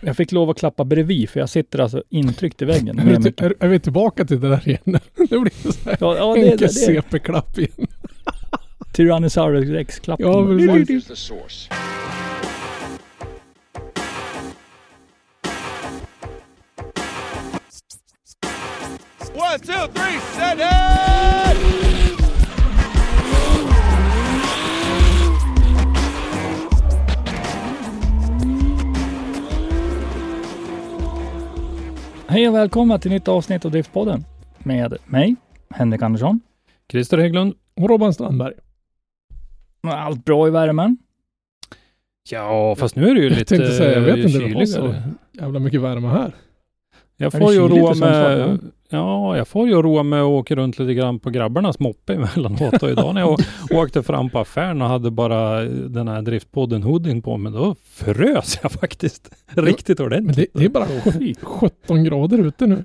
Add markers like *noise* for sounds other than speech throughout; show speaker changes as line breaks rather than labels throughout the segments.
Jag fick lov att klappa bredvid för jag sitter alltså intryckt i väggen.
Är vi, är, är vi tillbaka till det där igen? *laughs* Det blir så här
Ja, ja, det,
enkel. CP-klapp igen. *laughs*
Tyrannosaurus rex-klappen.
Ja, precis.
One, two, three, set it!
Hej och välkomna till nytt avsnitt av Driftpodden med mig, Henrik Andersson.
Christer Hägglund.
Och Robban Strandberg.
Allt bra i värmen?
Ja, fast nu är det ju
Jag
lite
tänkte säga, jag vet inte, det var
kyligare.
så jävla mycket värme här.
Jag får ju roa med, ja, jag får ju roa med att åka runt lite grann på grabbarnas moppe *laughs* emellanåt. Och idag när jag *laughs* åkte fram på affären och hade bara den här driftpodden hoodien på mig, då frös jag faktiskt *laughs* riktigt
Men
ordentligt.
det, det är bara
Fy.
17 grader ute nu.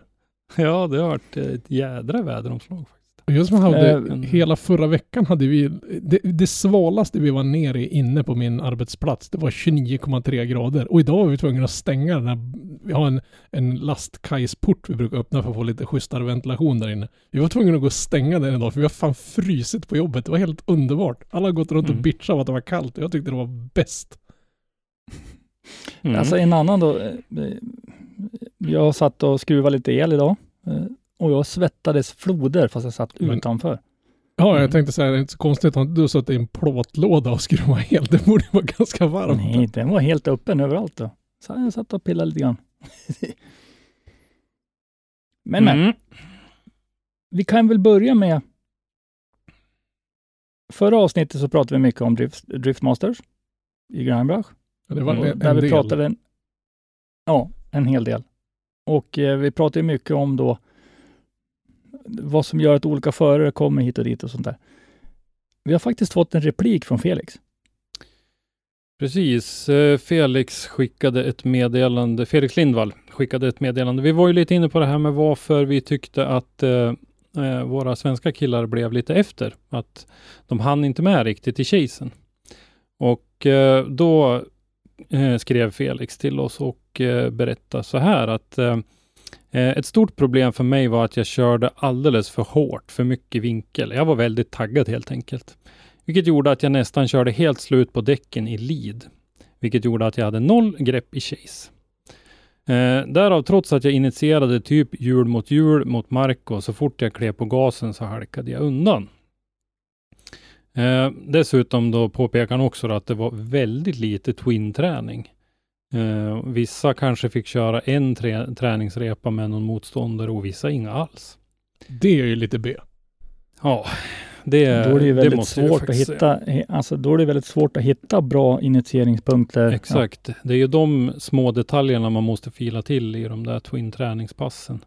Ja, det har varit ett jädra väderomslag.
Och just som jag hade,
Eh,
hela förra veckan hade vi, det, det svalaste vi var nere inne på min arbetsplats, det var 29,3 grader. Och idag var vi tvungna att stänga den här, vi har en, en lastkajsport vi brukar öppna för att få lite schysstare ventilation där inne. Vi var tvungna att gå och stänga den idag, för vi har fan frysit på jobbet. Det var helt underbart. Alla har gått runt och
Mm.
bitchat av att det var kallt och jag tyckte det var bäst.
Mm.
Alltså en annan då. eh, Jag satt och skruvade lite el idag eh, och jag svettades floder fast jag satt
Men-
utanför.
Ja,
Mm.
jag tänkte säga, det är inte så konstigt att du satt i en plåtlåda och skruvade el. Det borde vara ganska varmt.
Nej, den var helt öppen överallt då. Så jag satt och pillade lite grann. *laughs* men, men,
Mm.
vi kan väl börja med Förra avsnittet så pratade vi mycket om drift, Driftmasters i Grindbach.
Ja, Det var en,
där
en
vi
del.
pratade en, ja, en hel del. Och eh, vi pratade mycket om då vad som gör att olika förare kommer hit och dit och sånt där. Vi har faktiskt fått en replik från Felix.
Precis. Eh, Felix skickade ett meddelande, Felix Lindvall skickade ett meddelande. Vi var ju lite inne på det här med varför vi tyckte att eh, eh, våra svenska killar blev lite efter. Att de hann inte med riktigt i chasen. Och eh, då eh, skrev Felix till oss och eh, berättade så här att eh, Eh, ett stort problem för mig var att jag körde alldeles för hårt, för mycket vinkel. Jag var väldigt taggad helt enkelt. Vilket gjorde att jag nästan körde helt slut på däcken i lead. Vilket gjorde att jag hade noll grepp i chase. Eh, därav trots att jag initierade typ hjul mot hjul mot Marco, så fort jag klev på gasen så halkade jag undan. Eh, dessutom då påpekar han också att det var väldigt lite twin-träning. Eh, vissa kanske fick köra en trä- träningsrepa med någon motståndare och vissa inga alls.
Det är ju lite B.
Ja, det,
då är det ju väldigt
måste jag
svårt att hitta, alltså då är det väldigt svårt att hitta bra initieringspunkter.
Exakt. Det är ju de små detaljerna man måste fila till i de där twin träningspassen.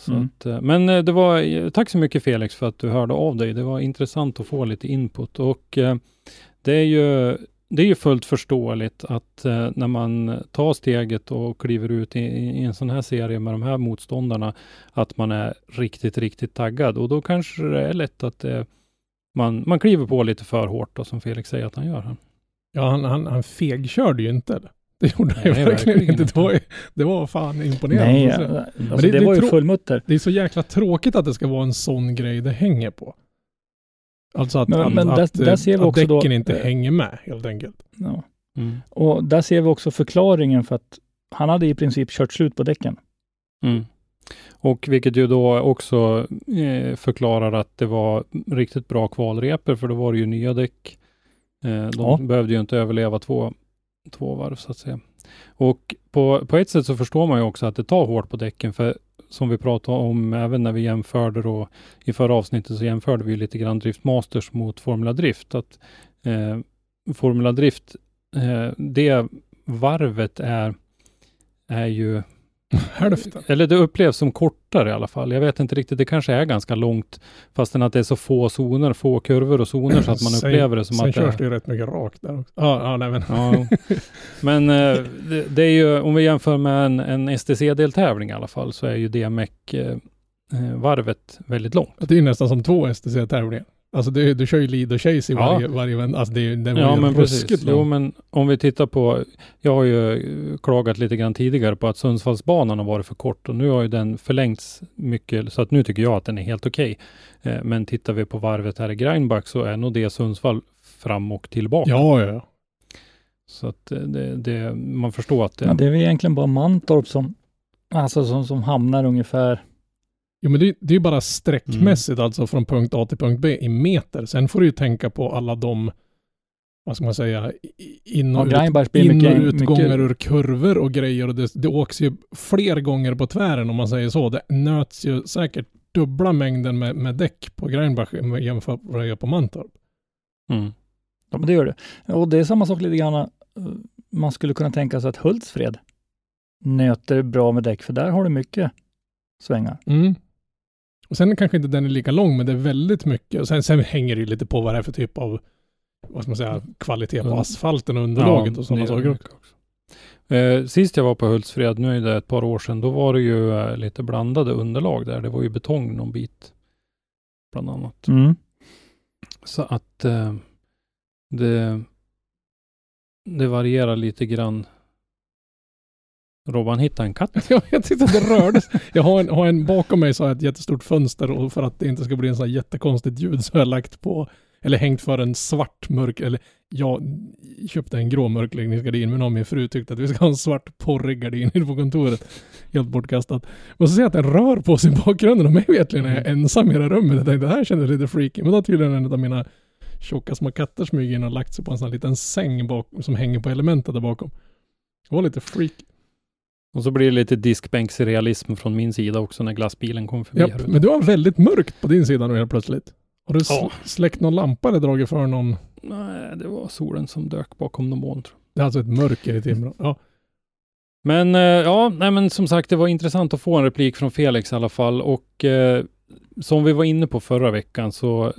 Så
Mm.
att, eh, men eh, det var, eh, tack så mycket Felix för att du hörde av dig. Det var intressant att få lite input och eh, det är ju det är ju fullt förståeligt att eh, när man tar steget och kliver ut i, i en sån här serie med de här motståndarna, att man är riktigt, riktigt taggad och då kanske det är lätt att eh, man, man kliver på lite för hårt då, som Felix säger att han gör. Här.
Ja, han, han, han fegkörde ju inte. Det gjorde han ju verkligen
verkligen
inte.
inte.
Det var, det var fan imponerande.
Nej,
att se.
alltså,
det-
det,
det
var ju fullmutter.
Det är så jäkla tråkigt att det ska vara en sån grej det hänger på. Alltså att,
Men-
att,
men där-
att,
där
eh,
ser vi
att
också då-
däcken inte
eh,
hänger med helt enkelt.
Ja.
Mm.
Och där ser vi också förklaringen för att han hade i princip kört slut på däcken.
Mm. Och vilket ju då också eh, förklarar att det var riktigt bra kvalreper, för då var det ju nya däck. Eh, de
Ja.
behövde ju inte överleva två, två varv så att säga. Och på, på ett sätt så förstår man ju också att det tar hårt på däcken, för som vi pratade om även när vi jämförde då i förra avsnittet så jämförde vi lite grann Drift Masters mot Formula Drift. Att eh, Formula Drift, eh, det varvet är, är ju
Hälften.
eller det upplevs som kortare i alla fall. Jag vet inte riktigt, det kanske är ganska långt fastän att det är så få zoner, få kurvor och zoner så att man
Sen-
upplever det som
Sen
att det
körs det ju rätt mycket rakt där också. Ja, ja nej men.
Ja, men eh, det, det är ju, om vi jämför med en, en STC-deltävling i alla fall, så är ju DMEC-varvet väldigt långt.
Det är ju nästan som två STC-tävlingar. Alltså du, du kör ju lead och chase i
Ja.
varje, varje vänd. Alltså det, den var
Ja,
ju
men precis. Jo, men om vi tittar på, jag har ju klagat lite grann tidigare på att Sundsvallsbanan har varit för kort och nu har ju den förlängts mycket, så att nu tycker jag att den är helt okej. Eh, men tittar vi på varvet här i Greinbach så är nog det Sundsvall fram och tillbaka.
Ja, ja, ja.
Så att eh, det, det, man förstår att det,
Ja, det är väl egentligen bara Mantorp som, alltså som, som hamnar ungefär
Jo, men det, det är ju bara sträckmässigt alltså från punkt A till punkt B i meter. Sen får du ju tänka på alla de, vad ska man säga, in
Ja,
och, ut,
Greinbach blir
in
mycket-
och utgångar
mycket-
ur kurvor och grejer. Och det, det åks ju fler gånger på tvären om man säger så. Det nöts ju säkert dubbla mängden med, med däck på Greinbach jämfört med vad det gör på Mantorp.
mm.
Ja, men det gör det. Och det är samma sak lite grann. eh, Man skulle kunna tänka sig att Hultsfred nöter bra med däck, för där har du mycket svängar.
Mm. Och sen kanske inte den är lika lång, men det är väldigt mycket. Och sen, sen hänger det ju lite på vad det är för typ av, vad ska man säga, kvalitet på
Mm.
asfalten och underlaget och sådana saker.
också. Eh, sist jag var på Hultsfred, nu är det ett par år sedan, då var det ju eh, lite blandade underlag där. Det var ju betong någon bit, bland annat.
Mm.
Så att eh, det, det varierar lite grann. Robban hittade en katt. *laughs*
Ja, jag tyckte det rördes. Jag har en, har en bakom mig så har jag ett jättestort fönster och för att det inte ska bli en sån här jättekonstigt ljud så har jag lagt på, eller hängt för en svart mörk, eller jag köpte en grå mörkläggningsgardin men om min fru tyckte att vi ska ha en svart porrig gardin inne på kontoret. Helt bortkastat. Och så ser jag att den rör på sig i bakgrunden och mig vetligen är jag ensam i det här rummet. Jag tänkte det här kändes lite freaky. Men då har tydligen en av mina tjocka små katter smugit in och lagt sig på en sån här liten säng bak, som hänger på elementet där bakom. Det var lite freaky.
Och så blir det lite diskbänksrealism från min sida också när glassbilen kom förbi. här
Japp, men du har väldigt mörkt på din sida nu helt plötsligt. Har du
Ja.
släckt någon lampa eller dragit för någon?
Nej, det var solen som dök bakom någon moln.
Det är alltså ett mörker i Timrå. Ja.
Men eh, ja, nej, men som sagt, det var intressant att få en replik från Felix i alla fall. Och eh, som vi var inne på förra veckan så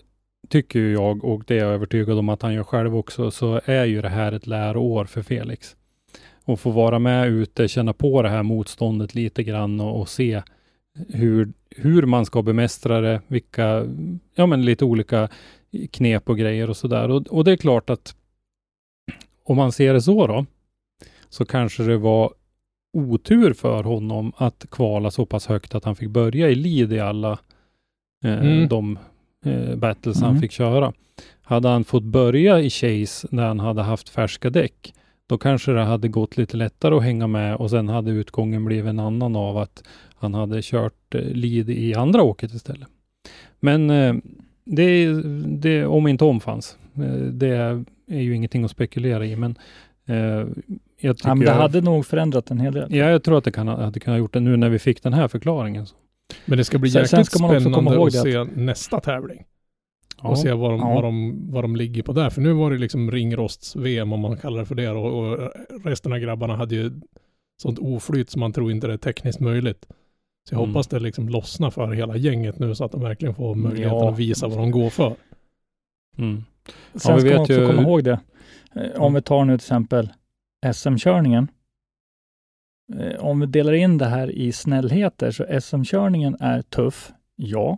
tycker ju jag, och det är jag övertygad om att han gör själv också, så är ju det här ett läroår för Felix. Och få vara med ute, känna på det här motståndet lite grann och, och se hur, hur man ska bemästra det, vilka, ja men lite olika knep och grejer och sådär. Och, och det är klart att om man ser det så då, så kanske det var otur för honom att kvala så pass högt att han fick börja i lead i alla eh,
Mm.
de eh, battles han
Mm.
fick köra. Hade han fått börja i Chase när han hade haft färska däck, då kanske det hade gått lite lättare att hänga med och sen hade utgången blivit en annan av att han hade kört eh, lead i andra åket istället. Men eh, det, det, om inte om fanns, eh, det är ju ingenting att spekulera i, men jag tycker
Ja, men det
jag-
hade nog förändrat en hel del.
Ja, jag tror att det kan, hade kunnat gjort det nu när vi fick den här förklaringen.
Men det ska bli
Sen-
jäkligt
sen ska man också komma
spännande
ihåg
att
det
se nästa tävling.
Ja.
Och se vad de,
Ja.
vad, de, vad de ligger på där. För nu var det liksom ringrosts-VM om man kallar det för det. Och, och resten av grabbarna hade ju sånt oflyt som man tror inte det är tekniskt möjligt. Så jag
Mm.
hoppas det liksom lossnar för hela gänget nu så att de verkligen får möjligheten
Ja.
att visa vad de går för.
Mm.
Sen
vi
ska man också
ju-
komma ihåg det. Eh, Om vi tar nu till exempel SM-körningen. Eh, Om vi delar in det här i snällheter så SM-körningen är tuff, ja.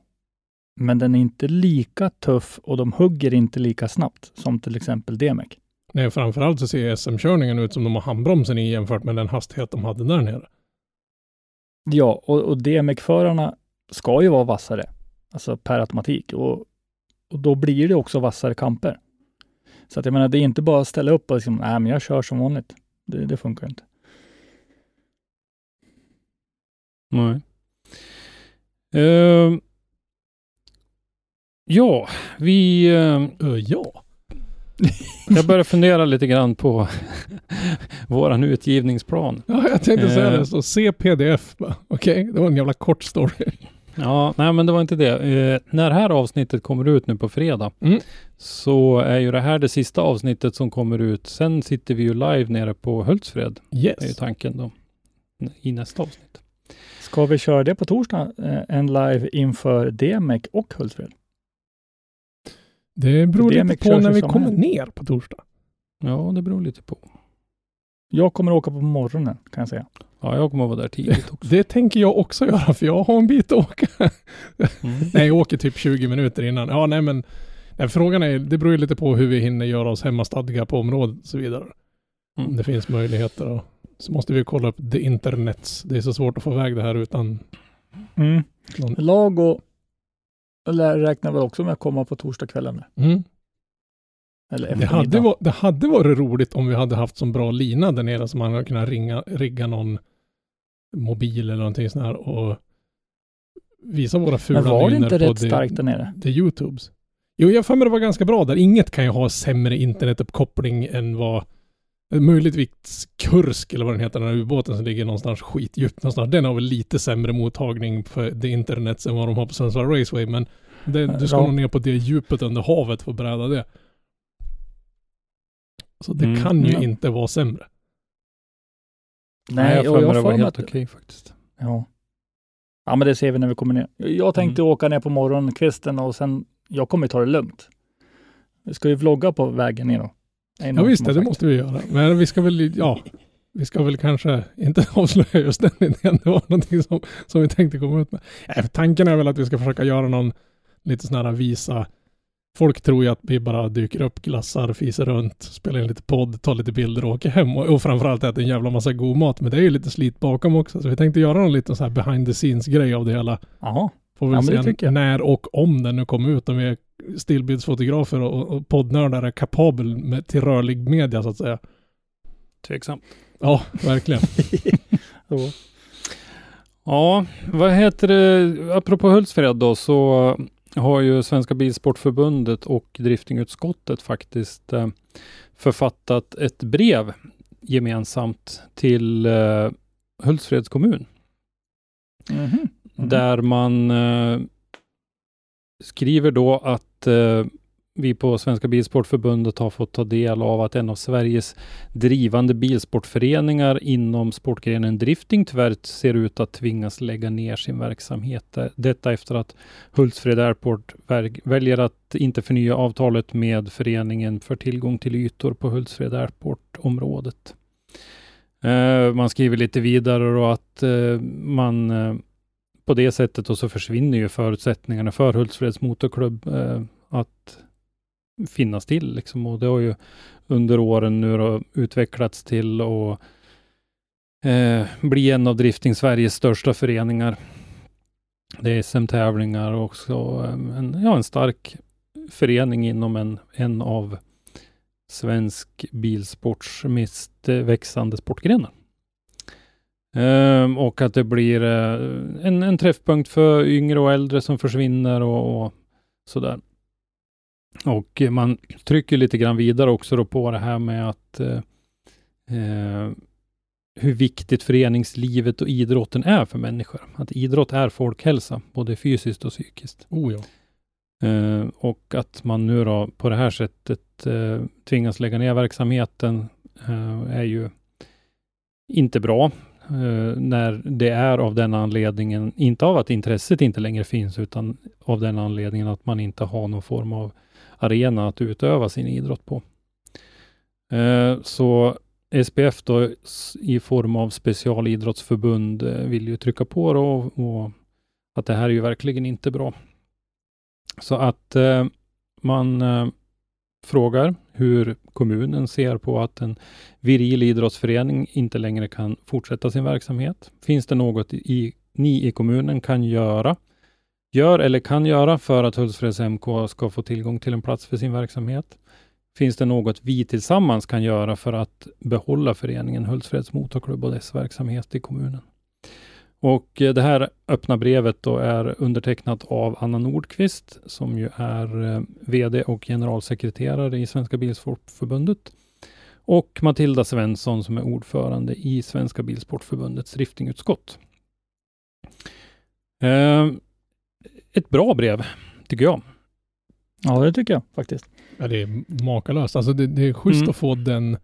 Men den är inte lika tuff och de hugger inte lika snabbt som till exempel DMEC.
Nej, framförallt så ser SM-körningen ut som de har handbromsen i jämfört med den hastighet de hade där nere.
Ja, och, och DMEC-förarna ska ju vara vassare, alltså per automatik. Och, och då blir det också vassare kamper. Så att jag menar, det är inte bara att ställa upp och liksom, nej men jag kör som vanligt. Det, det funkar inte.
Nej. Ehm, ja, vi...
Ö, ja.
Jag börjar fundera lite grann på *laughs* våran utgivningsplan.
Ja, jag tänkte säga
Eh.
det. Så se pdf. Okej, det var en jävla kort story.
Ja, nej men det var inte det. Eh, när det här avsnittet kommer ut nu på fredag
Mm.
så är ju det här det sista avsnittet som kommer ut. Sen sitter vi ju live nere på Hultsfred. är ju
Yes.
tanken då. I nästa avsnitt.
Ska vi köra det på torsdag? Eh, En live inför DMEC och Hultsfred?
Det beror
Det
lite på när vi kommer
här.
ner på torsdag.
Ja, det beror lite på.
Jag kommer åka på morgonen kan jag säga.
Ja, jag kommer att vara där tidigt *laughs* också.
Det tänker jag också göra, för jag har en bit att åka.
Mm. *laughs*
nej, jag åker typ 20 minuter innan. Ja, nej men nej, frågan är, det beror ju lite på hur vi hinner göra oss hemmastadga på området och så vidare. Om
Mm.
det finns möjligheter. Och, så måste vi kolla upp the internets. Det är så svårt att få iväg det här utan
Mm.
någon...
Lag lär- räknar väl också med att komma på torsdagskvällen?
Mm.
Eller
Det, hade var, det hade varit roligt om vi hade haft så bra lina där nere så man hade kunnat ringa, rigga någon mobil eller någonting sånt här och visa våra fula
Men var det inte rätt
det-
starkt där nere?
det Youtubes. Jo, jag för mig det var ganska bra där. Inget kan ju ha sämre internetuppkoppling än vad möjligtvis Kursk eller vad den heter, den här ubåten som ligger någonstans skitdjupt någonstans. Den har väl lite sämre mottagning för det internet än vad de har på Sundsvall Raceway, men det, du ska
Ja.
nog ner på det djupet under havet för att bräda det. Så det
Mm.
kan ju
Ja.
inte vara sämre.
Nej, jag
och
för mig det
får
var helt okej faktiskt.
Ja. ja, men det ser vi när vi kommer ner. Jag tänkte
Mm.
åka ner på morgonkvisten och sen, jag kommer ta det lugnt. Vi ska ju vlogga på vägen ner då.
Ja visst, det, måste vi göra. Men vi ska väl, ja, vi ska väl kanske inte *laughs* avslöja just den idén. Det var någonting som, som vi tänkte komma ut med. Äh, tanken är väl att vi ska försöka göra någon lite sån här visa. Folk tror ju att vi bara dyker upp, glassar, fiser runt, spelar in lite podd, tar lite bilder och åker hem. Och, och framförallt äter en jävla massa god mat. Men det är ju lite slit bakom också. Så vi tänkte göra någon liten så här behind the scenes grej av det hela.
Jaha,
Får
Ja, men det
se när och om den nu kommer ut. Om vi är stillbildsfotografer och, och poddnördar är kapabel med, till rörlig media så att säga.
Tveksamt.
Ja, verkligen. *laughs*
så.
Ja, vad heter det? Apropå Hultsfred då så har ju Svenska Bilsportförbundet och driftingutskottet faktiskt eh, författat ett brev gemensamt till eh, Hultsfreds kommun.
Mhm. Mhm.
Där man eh, skriver då att eh, vi på Svenska Bilsportförbundet har fått ta del av att en av Sveriges drivande bilsportföreningar inom sportgrenen drifting tyvärr ser ut att tvingas lägga ner sin verksamhet. Detta efter att Hultsfred Airport väljer att inte förnya avtalet med föreningen för tillgång till ytor på Hultsfred Airport-området. Eh, man skriver lite vidare då att eh, man eh, på det sättet och så försvinner ju förutsättningarna för Hultsfreds motorklubb eh, att finnas till. Liksom. Och det har ju under åren nu då utvecklats till att eh, bli en av Drifting Sveriges största föreningar. Det är SM-tävlingar och också eh, en, ja, en stark förening inom en, en av svensk bilsports mest eh, växande sportgrenar. Ehm, och att det blir eh, en, en träffpunkt för yngre och äldre som försvinner och, och sådär. Och man trycker lite grann vidare också då på det här med att eh, hur viktigt föreningslivet och idrotten är för människor. Att idrott är folkhälsa, både fysiskt och psykiskt.
Oh ja.
Eh, och att man nu då på det här sättet eh, tvingas lägga ner verksamheten eh, är ju inte bra. Eh, när det är av den anledningen, inte av att intresset inte längre finns, utan av den anledningen att man inte har någon form av arena att utöva sin idrott på. Eh, så SPF då i form av specialidrottsförbund eh, vill ju trycka på då och, och att det här är ju verkligen inte bra. Så att eh, man eh, frågar hur kommunen ser på att en viril idrottsförening inte längre kan fortsätta sin verksamhet. Finns det något i, ni i kommunen kan göra, gör eller kan göra för att Hultsfreds MK ska få tillgång till en plats för sin verksamhet? Finns det något vi tillsammans kan göra för att behålla föreningen Hultsfreds Motorklubb och dess verksamhet i kommunen? Och eh, det här öppna brevet då är undertecknat av Anna Nordqvist som ju är eh, VD och generalsekreterare i Svenska Bilsportförbundet. Och Matilda Svensson som är ordförande i Svenska Bilsportförbundets driftingutskott. Eh, ett bra brev, tycker jag.
Ja, det tycker jag faktiskt.
Ja, det är makalöst. Alltså det, det är schysst
Mm.
att få den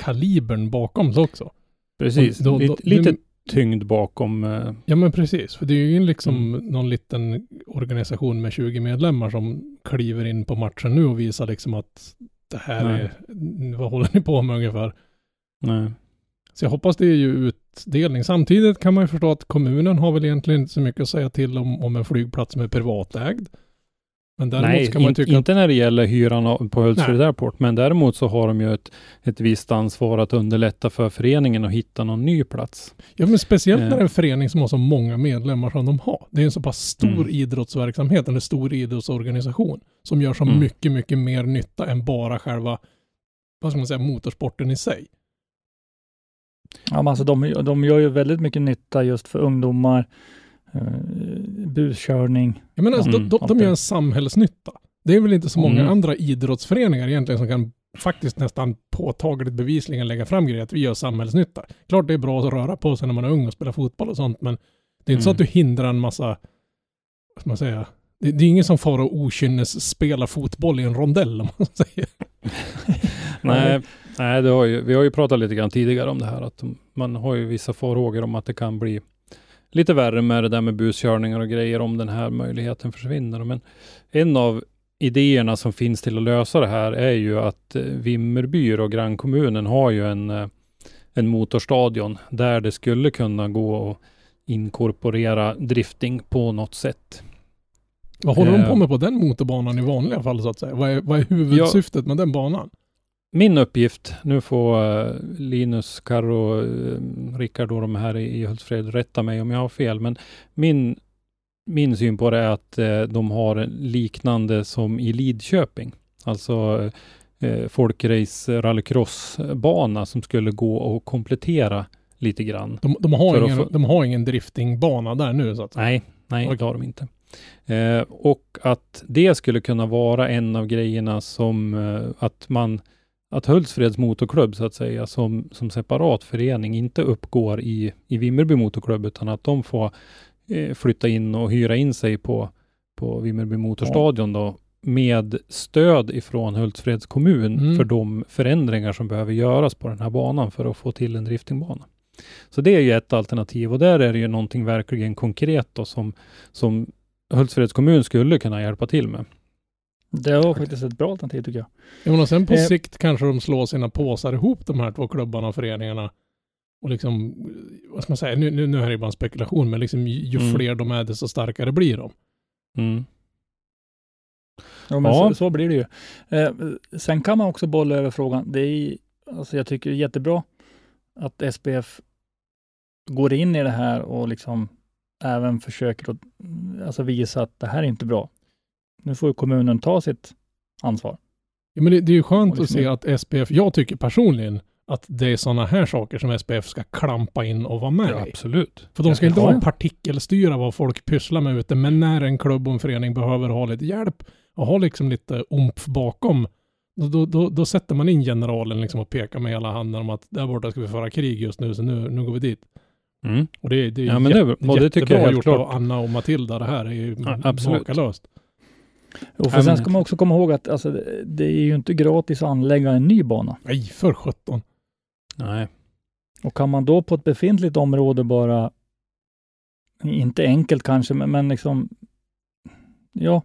kalibern bakom sig också.
Precis.
Och då- då-
lite, lite tyngd bakom. Eh,
Ja men precis, för det är ju liksom
Mm.
någon liten organisation med 20 medlemmar som kliver in på matchen nu och visar liksom att det här
Nej.
är, vad håller ni på med ungefär?
nej.
Så jag hoppas det är ju utdelning. Samtidigt kan man ju förstå att kommunen har väl egentligen inte så mycket att säga till om, om en flygplats som är privatägd. Men däremot
Nej,
ska man
in,
tycka
inte när det gäller hyran på Hultsfred. Airport, men däremot så har de ju ett, ett visst ansvar att underlätta för föreningen att hitta någon ny plats.
ja men speciellt när
Eh.
det är en förening som har så många medlemmar som de har. Det är en så pass stor
Mm.
idrottsverksamhet, eller stor idrottsorganisation, som gör så
Mm.
mycket, mycket mer nytta än bara själva, vad ska man säga, motorsporten i sig.
Ja, men alltså de, de gör ju väldigt mycket nytta just för ungdomar, eh, buskörning.
Jag menar, alltså,
Mm,
de, de, de gör en samhällsnytta. Det är väl inte så många
Mm.
andra idrottsföreningar egentligen som kan faktiskt nästan påtagligt bevisligen lägga fram grejer att vi gör samhällsnytta. Klart det är bra att röra på sig när man är ung och spela fotboll och sånt, men det är inte så
Mm.
att du hindrar en massa, vad ska man säga, det, det är ingen som far och okynnes spelar fotboll i en rondell om man *laughs* säger. *laughs*
Nej, nej det har ju, vi har ju pratat lite grann tidigare om det här, att man har ju vissa farhågor om att det kan bli lite värre med det där med buskörningar och grejer om den här möjligheten försvinner. Men en av idéerna som finns till att lösa det här är ju att eh, Vimmerby och grannkommunen har ju en, eh, en motorstadion där det skulle kunna gå att inkorporera drifting på något sätt.
Vad håller de
Eh.
på med på den motorbanan i vanliga fall så att säga? Vad är, vad är huvudsyftet med den banan?
Min uppgift, nu får eh, Linus, Karo, uh, Rickard och de här i, Hultsfred rätta mig om jag har fel, men min, min syn på det är att eh, de har liknande som i Lidköping. Alltså folkrace rallycrossbana som skulle gå och komplettera lite grann.
De, de, har, ingen,
få-
de har ingen driftingbana där nu så att säga.
Nej, nej,
Okej.
det har de inte. Eh, och att det skulle kunna vara en av grejerna som eh, att man att Hultsfreds motorklubb så att säga som, som separat förening inte uppgår i, i Vimmerby motorklubb utan att de får eh, flytta in och hyra in sig på, på Vimmerby motorstadion då med stöd ifrån Hultsfreds kommun
Mm.
för de förändringar som behöver göras på den här banan för att få till en driftingbana. Så det är ju ett alternativ och där är det ju någonting verkligen konkret då som, som Hultsfreds kommun skulle kunna hjälpa till med.
Det var faktiskt ett bra alternativ tycker jag.
Jag menar, sen på
Eh.
sikt kanske de slår sina påsar ihop de här två klubbarna och föreningarna. Och liksom, vad ska man säga, nu, nu, nu är det ju bara en spekulation, men liksom ju ju
Mm.
fler de är desto starkare blir de.
Mm.
Ja, men
Ja.
Så, så blir det ju. Eh, sen kan man också bolla över frågan. Det är, alltså jag tycker det är jättebra att SPF går in i det här och liksom även försöker att alltså visa att det här är inte bra. Nu får ju kommunen ta sitt ansvar.
Ja, men det, det är ju skönt att
liksom-
se att SPF, jag tycker personligen att det är sådana här saker som SPF ska klampa in och vara med
Ja, absolut.
För de ska inte vara partikelstyra vad folk pysslar med ute, men när en klubb och en förening behöver ha lite hjälp och ha liksom lite omf bakom, då, då, då, då sätter man in generalen liksom och pekar med hela handen om att där borta ska vi föra krig just nu, så nu, nu går vi dit.
Mm.
Och det, det är
Ja, men det är
jätte,
bra. Och det tycker jag
jättebra
helt
gjort
klart.
av Anna och Matilda det här. är ju
Ja, absolut.
makalöst.
Och för sen ska man också komma ihåg att alltså, det- det är ju inte gratis att anlägga en ny bana.
Nej, för sjutton.
Nej.
Och kan man då på ett befintligt område bara, inte enkelt kanske, men, men liksom, ja,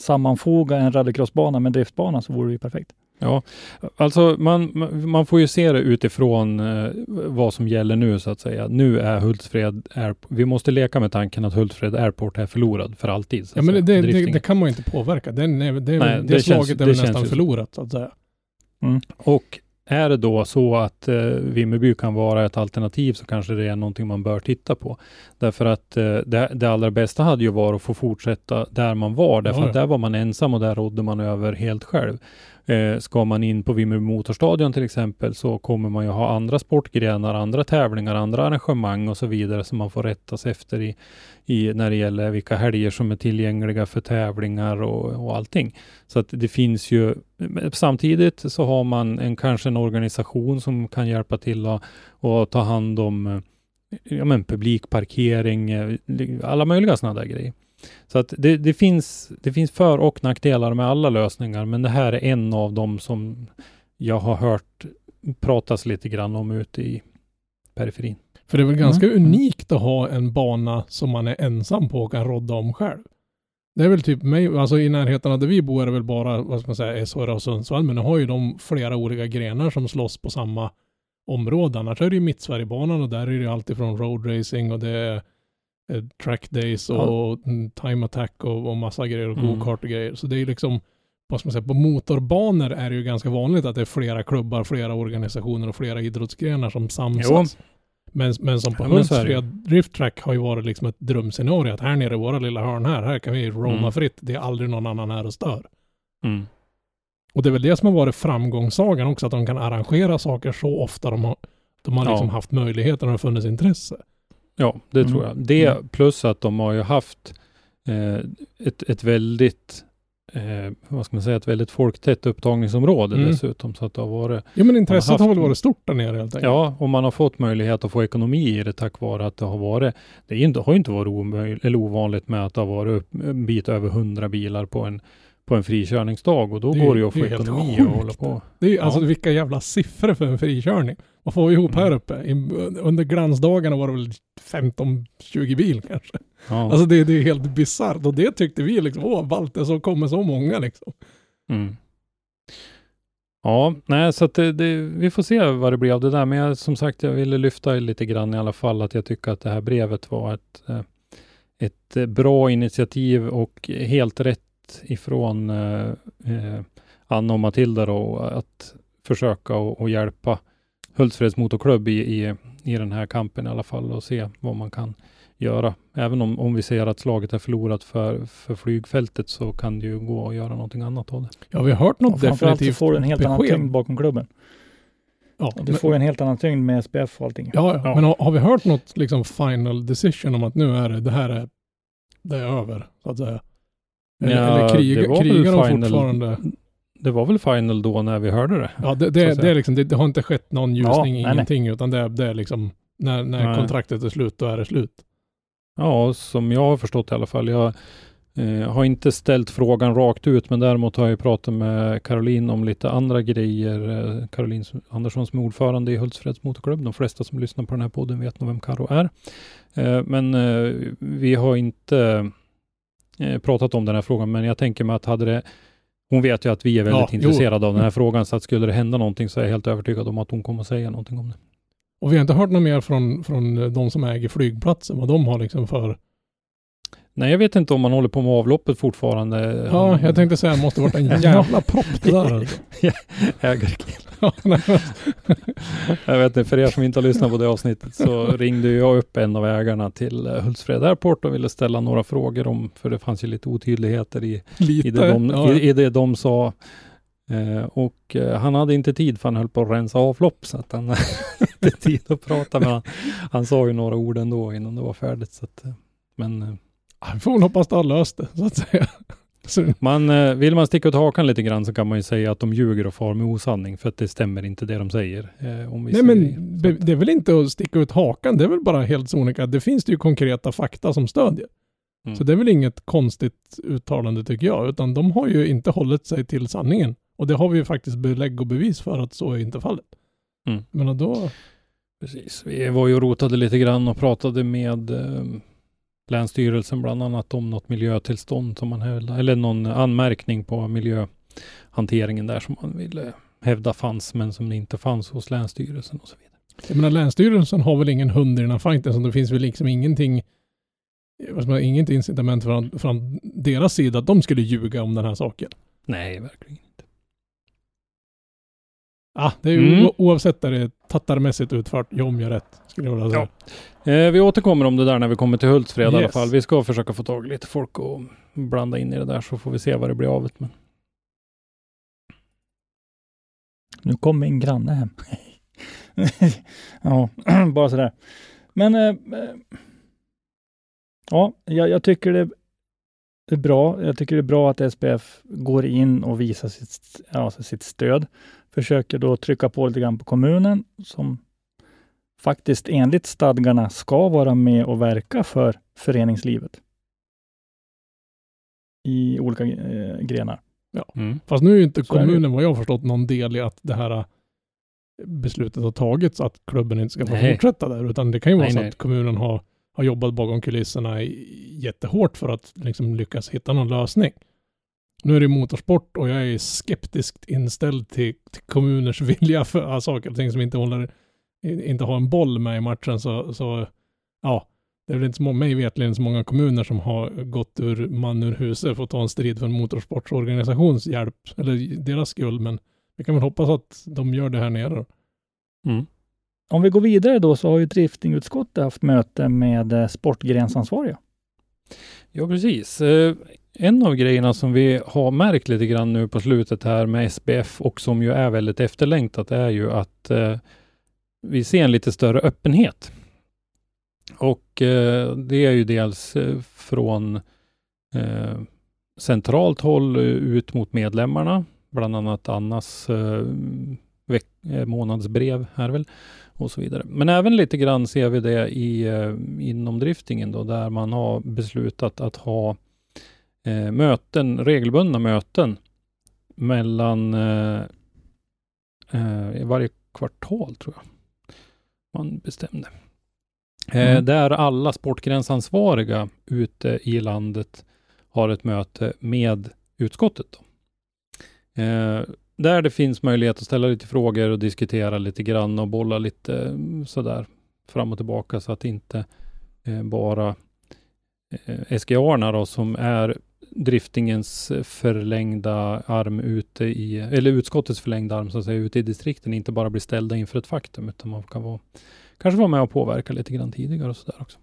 sammanfoga en rallycrossbana med en driftbana så vore det ju perfekt.
Ja, alltså man, man- får ju se det utifrån eh, vad som gäller nu så att säga. Nu är Hultsfred Airport, vi måste leka med tanken att Hultsfred Airport är förlorad för alltid.
Ja, men det, det, det, kan man ju inte påverka. Den är, det,
Nej,
det, slaget
känns-
är väl nästan förlorat så att säga.
Och är det då så att eh, Vimmerby kan vara ett alternativ så kanske det är någonting man bör titta på. Därför att eh, det, det allra bästa hade ju varit att få fortsätta där man var, därför
Ja,
att där var man ensam och där rådde man över helt själv. Eh, ska man in på Vimmerby Motorstadion till exempel så kommer man ju ha andra sportgrenar, andra tävlingar, andra arrangemang och så vidare som man får rätta sig efter i, i när det gäller vilka helger som är tillgängliga för tävlingar och, och allting. Så att det finns ju samtidigt så har man en kanske en organisation som kan hjälpa till att och ta hand om ja, men publikparkering, eh, alla möjliga sådana där grejer. Så att det, det, finns, det finns för och nackdelar med alla lösningar, men det här är en av dem som jag har hört pratas lite grann om ute i periferin.
För det är väl ganska
Mm.
unikt att ha en bana som man är ensam på och kan rodda om själv. Det är väl typ mig, alltså i närheten av där vi bor är det väl bara, vad ska man säga, SHR och Sundsvall, men nu har ju de flera olika grenar som slåss på samma område. Annars är det ju Mittsverigebanan och där är det ju alltid från road racing och det är eh, track days och mm, time attack och, och massa grejer och
Mm.
go-kart och grejer. Så det är liksom, vad ska man säga, på motorbanor är det ju ganska vanligt att det är flera klubbar, flera organisationer och flera idrottsgrenar som samsas. Men, men som på
Ja.
Hultsfred Drift Track har ju varit liksom ett drömscenario att här nere i våra lilla hörn här, här kan vi roama
Mm.
fritt. Det är aldrig någon annan här och stör.
Mm.
Och det är väl det som har varit framgångssagan också, att de kan arrangera saker så ofta de har, de har
Ja.
liksom haft möjligheten och det har funnits intresse.
Ja, det
Mm.
tror jag. Det
Mm.
plus att de har ju haft eh, ett, ett väldigt eh, vad ska man säga, ett väldigt folktätt upptagningsområde
Mm.
dessutom. Så att det har varit,
Jo men intresset
haft-
har väl varit stort där nere helt enkelt.
ja, och man har fått möjlighet att få ekonomi i det tack vare att det har varit, det är inte, har ju inte varit omöj, eller ovanligt med att det har varit upp, en bit över 100 bilar på en, på en frikörningsdag och då
Det
går det ju att få ekonomi
sjukt.
och hålla på.
Det är ju
Ja.
alltså vilka jävla siffror för en frikörning. Vad får vi ihop här uppe? I, under glansdagarna var det väl 15-20 bil kanske.
Ja.
Alltså det, det är helt bisarrt och det tyckte vi liksom, åh ballt det så kommer så många liksom.
Mm. Ja, nej, så att det, det, vi får se vad det blir av det där. Men jag, som sagt, jag ville lyfta lite grann i alla fall att jag tycker att det här brevet var ett, eh, ett eh, bra initiativ och helt rätt ifrån eh, eh, Anna och Matilda då, att försöka och, och hjälpa Hultsfreds motorklubb i, i, i den här kampen i alla fall och se vad man kan göra. Även om, om vi ser att slaget är förlorat för, för flygfältet så kan det ju gå att göra någonting annat av det.
Ja, vi har hört något
så
definitivt
får du en helt annan
besked.
tyngd bakom klubben.
Ja,
du
men,
får ju en helt annan tyngd med SPF och allting.
ja, ja,
Ja.
men har, har vi hört något liksom final decision om att nu är det, det här är, det är över, så att säga? Eller,
Ja,
eller
det
kriga, krigar de
final-
fortfarande?
Det var väl final då när vi hörde det?
Ja, det, det, det, är liksom, det, det har inte skett någon
Ja,
ljusning,
nej, nej.
ingenting, utan det, är- det är liksom, när, när
Nej.
kontraktet är slut, då är det slut.
Ja, som jag har förstått i alla fall. Jag eh, har inte ställt frågan rakt ut, men däremot har jag pratat med Caroline om lite andra grejer. Eh, Caroline Andersson som är ordförande i Hultsfreds motorklubb. De flesta som lyssnar på den här podden vet nog vem Karo är. Eh, men eh, vi har inte pratat om den här frågan, men jag tänker mig att hade det hon vet ju att vi är väldigt
Ja, jo.
intresserade av den här frågan, så att skulle det hända någonting så är jag helt övertygad om att hon kommer att säga någonting om det.
Och vi har inte hört något mer från, från eh, de som äger flygplatsen, vad de har liksom för...
Nej, jag vet inte om man håller på med avloppet fortfarande.
Ja, jag tänkte säga, det måste varit en *laughs* jävla propp det där *laughs* alltså. *laughs*
Jag vet inte, för er som inte har lyssnat på det avsnittet så ringde jag upp en av ägarna till eh, Hultsfred Airport och ville ställa några frågor om, för det fanns ju lite otydligheter i,
Lite.
i, det, de,
ja.
i, i det de sa. Eh, och eh, han hade inte tid för han höll på att rensa avlopp så att han hade inte tid att prata med han, han sa ju några ord ändå innan det var färdigt. Så att, eh, men eh,
Vi får väl hoppas det har löst det, så att säga. Så,
man, eh, vill man sticka ut hakan lite grann så kan man ju säga att de ljuger och far med osanning för att det stämmer inte det de säger. Eh, om
nej
vissa
men
att-
det är väl inte att sticka ut hakan, det är väl bara helt sonika. Det finns det ju konkreta fakta som stödjer.
Mm.
Så det är väl inget konstigt uttalande tycker jag, utan de har ju inte hållit sig till sanningen. Och det har vi ju faktiskt belägg och bevis för att så är inte fallet.
Mm.
Men då,
Precis. Vi var ju och rotade lite grann och pratade med eh, Länsstyrelsen bland annat om något miljötillstånd som man hävdade, eller någon anmärkning på miljöhanteringen där som man ville hävda fanns men som inte fanns hos Länsstyrelsen och så vidare.
jag menar Länsstyrelsen har väl ingen hund i den här fighten, så det finns väl liksom ingenting, inget incitament från, från deras sida att de skulle ljuga om den här saken.
Nej, verkligen.
Ah, det är ju
Mm.
oavsett är det tattarmässigt utfört, jag om jag rätt, skulle jag vilja säga.
Eh, vi återkommer om det där när vi kommer till Hultsfred i alla
Yes.
fall. Vi ska försöka få tag i lite folk och blanda in i det där så får vi se vad det blir av det. Men
Nu kom min granne hem. *laughs* ja, *clears throat* bara sådär. Men eh, eh, ja, jag, jag tycker det är bra. Jag tycker det är bra att SPF går in och visar sitt, alltså sitt stöd. Försöker då trycka på lite grann på kommunen som faktiskt enligt stadgarna ska vara med och verka för föreningslivet i olika eh, grenar.
Mm.
Fast nu är ju inte
Så det
kommunen vad jag har förstått någon del i att det här äh, beslutet har tagits att klubben inte ska få
Nej.
fortsätta där. Utan det kan ju vara
Nej,
så
nej.
att kommunen har, har jobbat bakom kulisserna jättehårt för att liksom lyckas hitta någon lösning. Nu är det motorsport och jag är skeptiskt inställd till, till kommuners *laughs* vilja för saker och ting som inte håller, inte har en boll med i matchen. Så, så ja, det är väl inte så många, mig vetligen så många kommuner som har gått ur man ur huset för att ta en strid för en motorsportsorganisations hjälp, eller deras skull, men vi kan väl hoppas att de gör det här nere. då.
Mm.
Om vi går vidare då så har ju driftingutskottet haft möte med eh, sportgrensansvariga.
Ja, precis. Eh, en av grejerna som vi har märkt lite grann nu på slutet här med SBF och som ju är väldigt efterlängtat är ju att eh, vi ser en lite större öppenhet. Och det är ju dels från centralt håll ut mot medlemmarna, bland annat Annas månadsbrev här väl och så vidare. Men även lite grann ser vi det i, eh, inom driftingen då, där man har beslutat att ha eh, möten, regelbundna möten mellan eh, eh, varje kvartal tror jag man bestämde. Eh,
Mm.
Där alla sportgränsansvariga ute i landet har ett möte med utskottet. Då. Där det finns möjlighet att ställa lite frågor och diskutera lite grann och bolla lite mm, sådär fram och tillbaka så att inte eh, bara eh, SGA då som är driftingens förlängda arm ute i, eller utskottets förlängda arm så att säga, ute i distrikten inte bara blir ställda inför ett faktum utan man kan vara, kanske vara med och påverka lite grann tidigare och sådär också.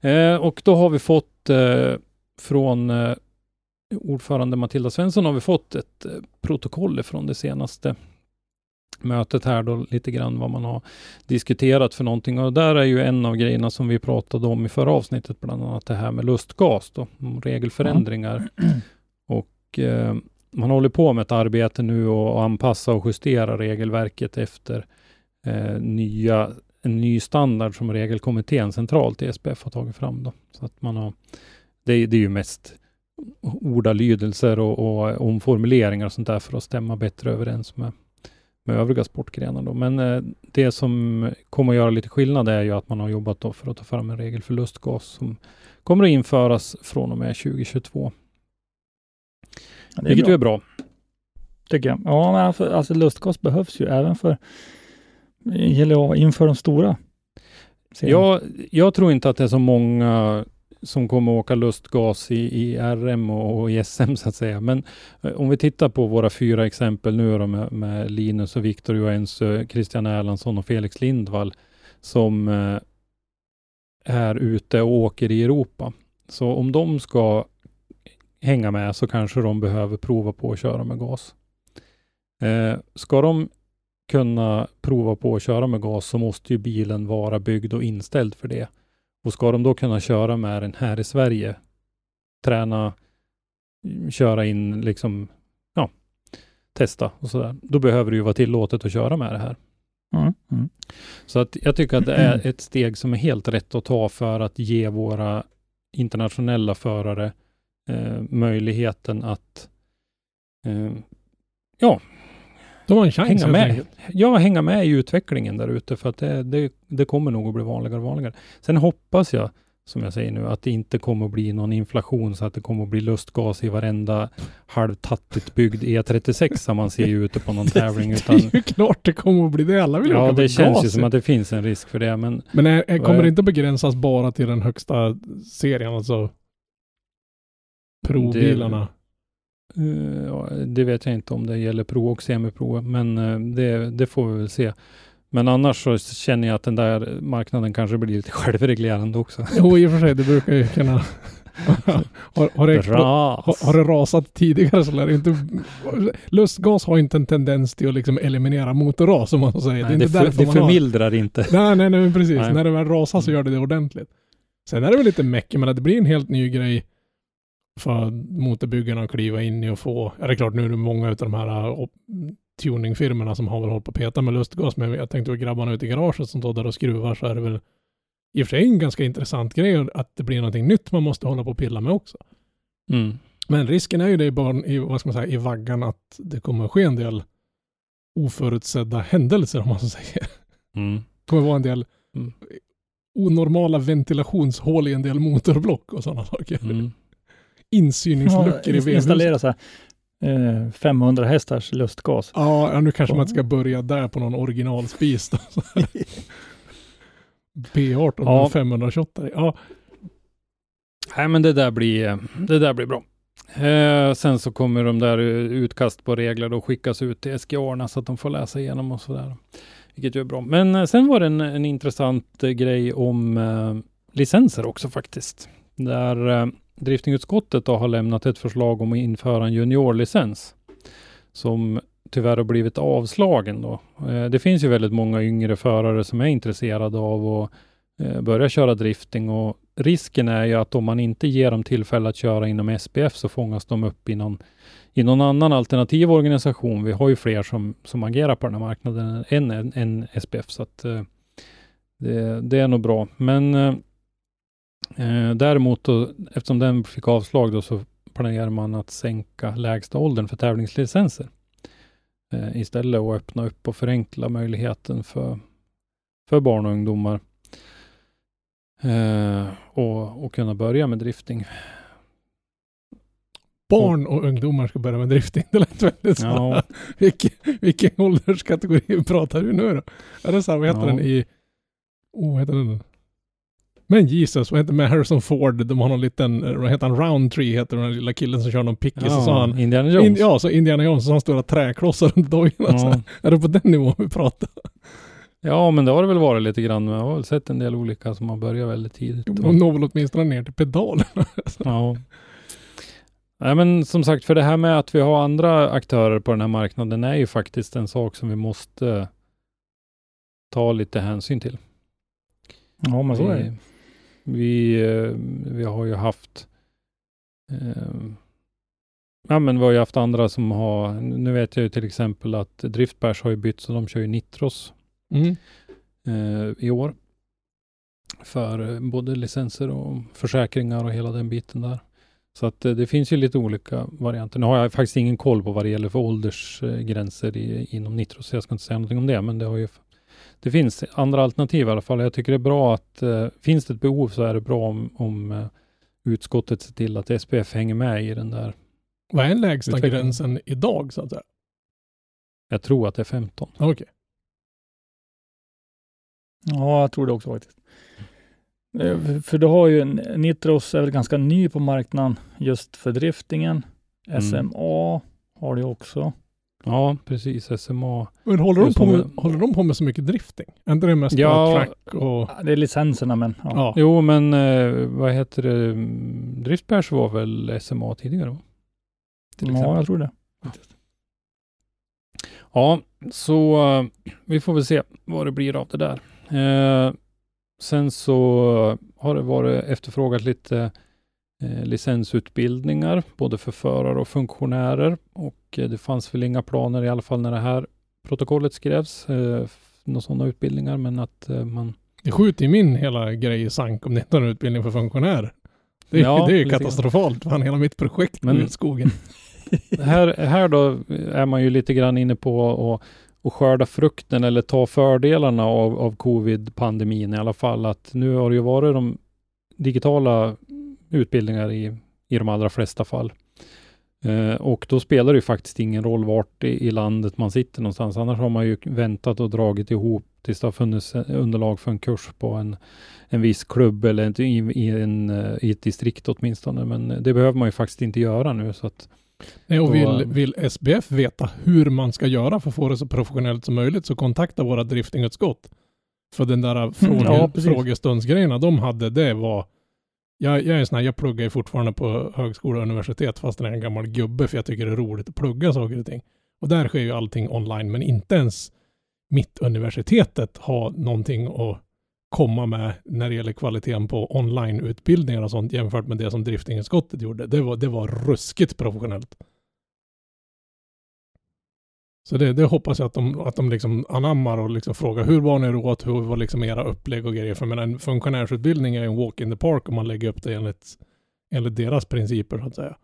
Eh, och då har vi fått eh, från eh, ordförande Matilda Svensson har vi fått ett eh, protokoll från det senaste mötet här då, lite grann vad man har diskuterat för någonting. Och där är ju en av grejerna som vi pratade om i förra avsnittet, bland annat det här med lustgas då, regelförändringar. *clears throat* Och eh, man håller på med ett arbete nu och anpassa och justera regelverket efter eh, nya, en ny standard som regelkommittén centralt i SPF har tagit fram. Då. Så att man har, det, det är ju mest ordalydelser och, och omformuleringar och sånt där för att stämma bättre överens med, med övriga sportgrenar. Då. Men eh, det som kommer att göra lite skillnad är ju att man har jobbat då för att ta fram en regel för lustgas som kommer att införas från och med 2022.
Ja, det är
Vilket
bra,
ju är bra.
tycker jag. Ja, men alltså, alltså lustgas behövs ju även för eller inför de stora. serierna.
Jag, jag tror inte att det är så många som kommer att åka lustgas i, i RM och, och i SM så att säga. Men eh, om vi tittar på våra fyra exempel nu då med, med Linus och Viktor Joensuu, eh, Christian Erlandsson och Felix Lindvall som eh, är ute och åker i Europa. Så om de ska hänga med så kanske de behöver prova på att köra med gas. Eh, ska de kunna prova på att köra med gas så måste ju bilen vara byggd och inställd för det. Och ska de då kunna köra med den här i Sverige, träna, köra in liksom, ja, testa och sådär, då behöver det ju vara tillåtet att köra med det här.
Mm, mm.
Så att jag tycker att det är *clears throat* ett steg som är helt rätt att ta för att ge våra internationella förare eh, möjligheten att eh,
De har en chans
hänga med.
enkelt.
Ja, hänga med i utvecklingen där ute för att det, det, det kommer nog att bli vanligare och vanligare. Sen hoppas jag, som jag säger nu, att det inte kommer att bli någon inflation så att det kommer att bli lustgas i varenda halvtattigt byggd E36 som man ser ute på någon *laughs* tävling.
Det
Utan,
är ju klart det kommer att bli det. Alla vill
ja, det känns
gas
ju som att det finns en risk för det, men
Men är, är, kommer det inte begränsas bara till den högsta serien, alltså provbilarna?
ja, det vet jag inte om det gäller pro och semipro, men eh, det, det får vi väl se. Men annars så känner jag att den där marknaden kanske blir lite *laughs* självreglerande också.
Jo, i och för sig, det brukar ju kunna *laughs* har, har, det, har, har det rasat tidigare så lär det inte... Lustgas har inte en tendens till att liksom eliminera motorras om man så säger.
Nej,
det är
det,
inte
för, det
man har...
förmildrar inte.
Nej, nej, nej, precis.
Nej.
När det väl rasar så gör det det ordentligt. Sen är det väl lite meck, men att det blir en helt ny grej för motorbyggarna att kliva in i och få. Ja, det är klart, nu är det många av de här op- tuningfirmorna som har väl hållit på att peta med lustgas, men jag tänkte att grabbarna ute i garaget som står där och skruvar så är det väl i och för sig en ganska intressant grej att det blir någonting nytt man måste hålla på och pilla med också.
Mm.
Men risken är ju det i, barn, i, vad ska man säga, i vaggan att det kommer att ske en del oförutsedda händelser om man så säger.
Mm.
Det kommer vara en del
Mm.
onormala ventilationshål i en del motorblock och sådana saker.
Mm.
Insyningsluckor i
ins-
vevhuset.
installera så här, eh, 500 hästars lustgas.
Ja, ja, nu kanske man inte ska börja där på någon originalspis då. Så här. B18
Ja.
med 528. Ja,
Nej men det där blir, det där blir bra. Eh, sen så kommer de där eh, utkast på regler då skickas ut till SGA så att de får läsa igenom och sådär. Vilket ju är bra. Men eh, sen var det en, en intressant eh, grej om eh, licenser också faktiskt. Där eh, driftingutskottet då har lämnat ett förslag om att införa en juniorlicens. Som tyvärr har blivit avslagen då. Eh, det finns ju väldigt många yngre förare som är intresserade av att eh, börja köra drifting och risken är ju att om man inte ger dem tillfälle att köra inom SPF så fångas de upp i någon, i någon annan alternativ organisation. Vi har ju fler som, som agerar på den här marknaden än, än, än SPF, så att eh, det, det är nog bra. Men eh, däremot då, eftersom den fick avslag då, så planerar man att sänka lägsta åldern för tävlingslicenser eh, istället och öppna upp och förenkla möjligheten för, för barn och ungdomar eh, och, och kunna börja med drifting.
barn och ungdomar ska börja med drifting. Det lät väldigt så.
Ja, *laughs*
Vilken, vilken ålderskategori pratar vi nu då? Är det så här, vad heter
Ja.
den i... Oh, vad heter den? Men Jesus, vad heter med Harrison Ford? De har någon liten, vad heter han, Roundtree heter den lilla killen som kör någon pickis. och så han,
Indiana Jones.
in, ja, så Indiana Jones, så har han stora träklossar runt dojorna. Så
ja.
Är det på den nivån vi pratar?
ja, men det har det väl varit lite grann. Jag har väl sett en del olika som har börjat väldigt tidigt.
De når väl åtminstone ner till pedalerna. *laughs*
Ja. Nej, men som sagt, för det här med att vi har andra aktörer på den här marknaden är ju faktiskt en sak som vi måste ta lite hänsyn till.
Ja, men så är det.
Vi, eh, vi har ju haft eh, Ja men vi har ju haft andra som har, nu vet jag ju till exempel att Driftbärs har ju bytt så de kör ju Nitros
Mm.
eh, i år. För både licenser och försäkringar och hela den biten där. Så att det finns ju lite olika varianter. Nu har jag faktiskt ingen koll på vad det gäller för åldersgränser i, inom Nitros, så jag ska inte säga någonting om det, men det har ju det finns andra alternativ i alla fall. Jag tycker det är bra att eh, finns det ett behov så är det bra om, om eh, utskottet ser till att SPF hänger med i den där.
Vad är lägsta gränsen idag så att säga?
Jag tror att det är 15.
Okej.
Ja, jag tror det också faktiskt. Eh, för- du har ju, Nitros är väl ganska ny på marknaden just för driftingen.
Mm.
SMA har det också.
Ja, precis. SMA.
Men håller de, på med,
en-
håller de på med så mycket drifting? Är inte det mest
Ja.
track och...
Ja, Det är licenserna men ja.
Ja.
Jo, men eh, vad heter det? Mm, Driftbärs var väl SMA tidigare? Va? Till
ja,
exempel.
jag tror det.
Ja, så eh, vi får väl se vad det blir av det där. Eh, sen så har det varit efterfrågat lite eh, licensutbildningar, både för förare och funktionärer. Och eh, det fanns väl inga planer, i alla fall när det här protokollet skrevs, eh, några sådana utbildningar, men att eh, man
Det skjuter ju min hela grej i sank om det inte har en utbildning för funktionärer. Det är,
Ja,
det är ju katastrofalt. Fan, hela mitt projekt
Men-
i skogen. *laughs* *laughs*
här, här då är man ju lite grann inne på att och skörda frukten eller ta fördelarna av, av covid-pandemin i alla fall. Att nu har det ju varit de digitala utbildningar i, i de allra flesta fall. Eh, och då spelar det ju faktiskt ingen roll vart i, i landet man sitter någonstans. Annars har man ju väntat och dragit ihop tills det har funnits eh, underlag för en kurs på en, en viss klubb eller ett, i, i, en, eh, i ett distrikt åtminstone. Men det behöver man ju faktiskt inte göra nu. Så att
Nej, och vill,
eh,
vill SBF veta hur man ska göra för att få det så professionellt som möjligt så kontakta våra driftingutskott. För den där fråge,
ja,
frågestundsgrejerna de hade, det var jag, jag är sån här, jag pluggar ju fortfarande på högskola och universitet fast jag är en gammal gubbe för jag tycker det är roligt att plugga saker och ting. Och där sker ju allting online, men inte ens mitt universitetet har någonting att komma med när det gäller kvaliteten på onlineutbildningar och sånt jämfört med det som driftingutskottet gjorde. Det var, det var ruskigt professionellt. Så det, det hoppas jag att de, att de liksom anammar och liksom frågar hur var ni åt, hur var liksom era upplägg och grejer. För men en funktionärsutbildning är en walk in the park om man lägger upp det enligt, enligt deras principer så att säga.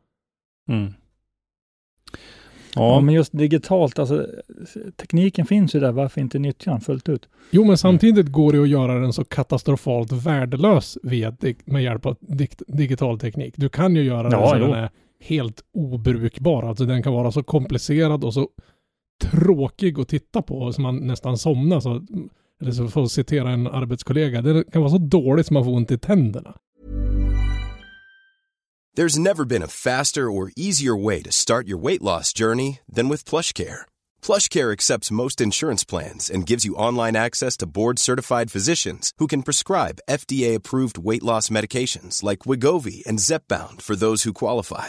Mm.
Ja,
Ja,
men just digitalt, alltså tekniken finns ju där, varför inte nyttja den fullt ut?
Jo, men samtidigt går det att göra den så katastrofalt värdelös via, med hjälp av digital teknik. Du kan ju göra den
Ja,
så
jo.
den är helt obrukbar. Alltså den kan vara så komplicerad och så tråkig att titta på så man nästan somnar. Så, eller så får jag citera en arbetskollega, det kan vara så dåligt som man får ont i tänderna.
There's never been a faster or easier way to start your weight loss journey than with plush PlushCare. PlushCare accepts most insurance plans and gives you online access to board-certified physicians who can prescribe FDA-approved weight loss medications like Wigovi and Zepbound for those who qualify.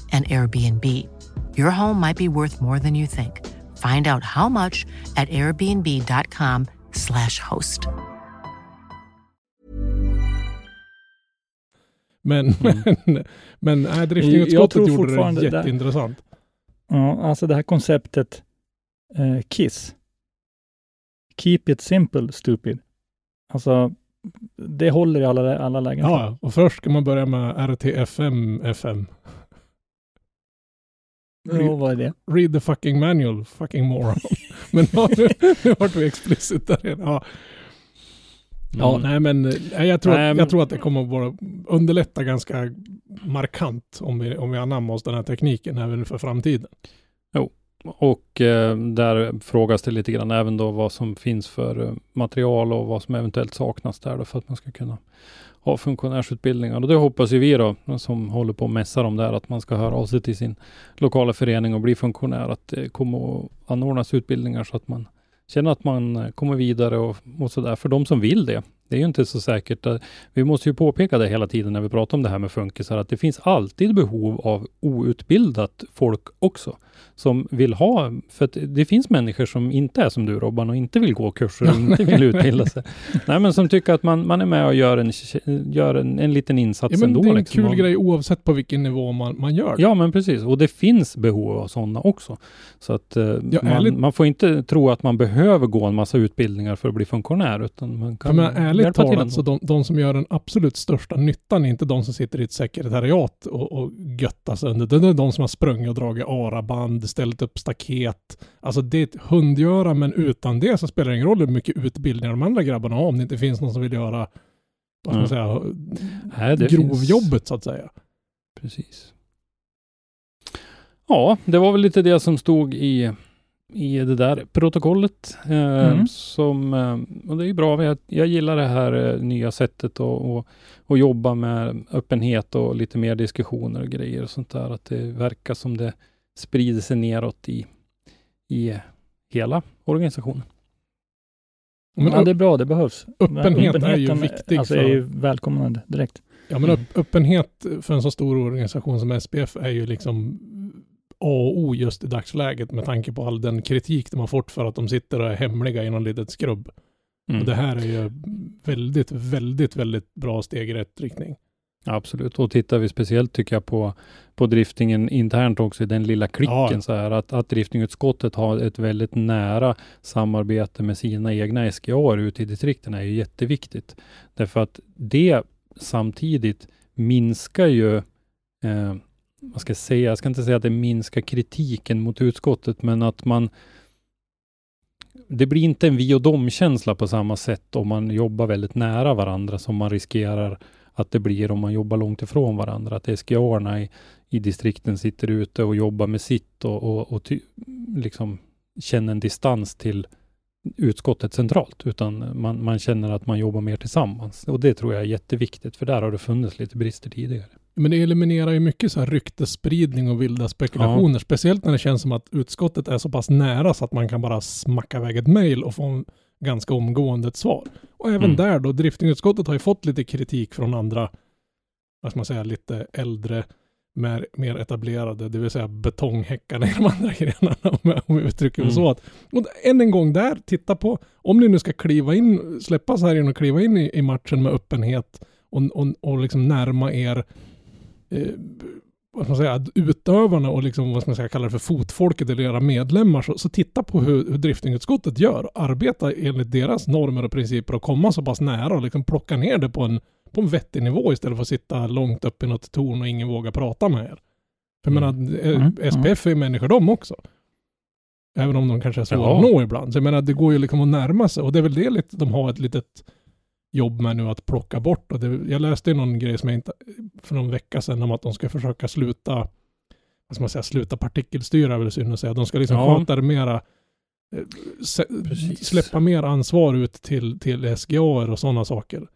an Airbnb. Your home might be worth more than you think. Find out how much at airbnb.com/slash host.
Men, men, men äh,
Jag
driftingutskottet
tror
gjorde det
fortfarande det-
jätteintressant.
Ja, alltså det här konceptet eh, KISS. Keep it simple, stupid. Alltså, det håller i alla, alla lägen.
Ja, och först ska man börja med RTFM FM.
Ja, vad är det?
Read the fucking manual, fucking moron. *laughs* Men ja, nu, nu vart vi explicit där igen. Ja, ja
Mm.
nej men jag, tror
Nej,
att, jag tror att det kommer att vara, underlätta ganska markant om vi, om vi anammar oss den här tekniken även för framtiden.
Och eh, där frågas det lite grann även då vad som finns för eh, material och vad som eventuellt saknas där då för att man ska kunna ha funktionärsutbildningar. Och det hoppas ju vi då som håller på och mässar om det här att man ska höra av sig till sin lokala förening och bli funktionär. Att det kommer att anordnas utbildningar så att man känner att man kommer vidare och, och sådär. För de som vill det. Det är ju inte så säkert. eh, Vi måste ju påpeka det hela tiden när vi pratar om det här med funkisar att det finns alltid behov av outbildat folk också som vill ha, för att det finns människor som inte är som du Robban och inte vill gå kurser och inte vill utbilda sig. *laughs* Nej men som tycker att man, man är med och gör en, gör en, en liten insats
Ja, men
ändå.
det är en
liksom.
kul grej oavsett på vilken nivå man, man gör det.
Ja men precis, och det finns behov av sådana också. Så att eh,
ärligt-
man, man får inte tro att man behöver gå en massa utbildningar för att bli funktionär, utan man kan
men ärligt talat, så de, de som gör den absolut största nyttan är inte de som sitter i ett sekretariat och, och göttar sönder. Det är de som har sprungit och dragit araband, ställt upp staket. Alltså det är ett hundgöra, men utan det så spelar det ingen roll hur mycket utbildningar de andra grabbarna har om det inte finns någon som vill göra, vad ska man
Mm.
säga,
Nej, det
grovjobbet så att säga.
Precis. Ja, det var väl lite det som stod i, i det där protokollet. Eh,
Mm.
som, eh, och det är ju bra. Jag, jag gillar det här eh, nya sättet att jobba med öppenhet och lite mer diskussioner och grejer och sånt där. Att det verkar som det sprider sig neråt i, i hela organisationen.
Men
ja, det är bra, det behövs.
öppenhet är ju viktig
Alltså
för-
är ju välkomnande direkt.
Ja men öpp- öppenhet för en så stor organisation som SPF är ju liksom A och O just i dagsläget med tanke på all den kritik de har fått för att de sitter och är hemliga i någon litet skrubb.
Mm.
Och det här är ju väldigt, väldigt, väldigt bra steg i rätt riktning.
Absolut, och tittar vi speciellt tycker jag på, på driftingen internt också i den lilla klicken
Ja.
så här att, att driftingutskottet har ett väldigt nära samarbete med sina egna SGA ute i distrikten är ju jätteviktigt. Därför att det samtidigt minskar ju, eh, vad ska jag säga, jag ska inte säga att det minskar kritiken mot utskottet, men att man det blir inte en vi och dom-känsla på samma sätt om man jobbar väldigt nära varandra som man riskerar att det blir om man jobbar långt ifrån varandra. Att SGA i, i distrikten sitter ute och jobbar med sitt och, och, och ty, liksom känner en distans till utskottet centralt, utan man, man känner att man jobbar mer tillsammans. Och det tror jag är jätteviktigt, för där har det funnits lite brister tidigare.
Men det eliminerar ju mycket så här ryktesspridning och vilda spekulationer.
Ja.
Speciellt när det känns som att utskottet är så pass nära så att man kan bara smacka iväg ett mejl och få en ganska omgående ett svar. Och även
Mm.
där då, driftingutskottet har ju fått lite kritik från andra, vad ska man säga, lite äldre, mer, mer etablerade, det vill säga betonghäckarna i de andra *laughs* grenarna, om jag, om jag uttrycker mig
Mm.
så. Att, och än en gång där, titta på, om ni nu ska kliva in, släppa sargen och kliva in i, i matchen med öppenhet och, och, och liksom närma er eh, vad ska man säga, utövarna och liksom, vad ska man säga, kalla det för fotfolket eller era medlemmar, så, så titta på hur, hur driftingutskottet gör. Arbeta enligt deras normer och principer och komma så pass nära och liksom plocka ner det på en, på en vettig nivå istället för att sitta långt upp i något torn och ingen vågar prata med er. För jag
Mm.
menar, eh,
Mm,
SPF är människor de också. Även om de kanske är svåra
Ja.
att nå ibland. Så jag menar, det går ju liksom att närma sig. Och det är väl det lite, de har ett litet jobb med nu att plocka bort. Och det, jag läste ju någon grej som jag inte, för någon vecka sedan om att de ska försöka sluta, vad ska man säga, sluta partikelstyra väl synd att säga. De ska liksom
Ja.
sköta det mera, eh, se, släppa mer ansvar ut till, till SGA och sådana saker.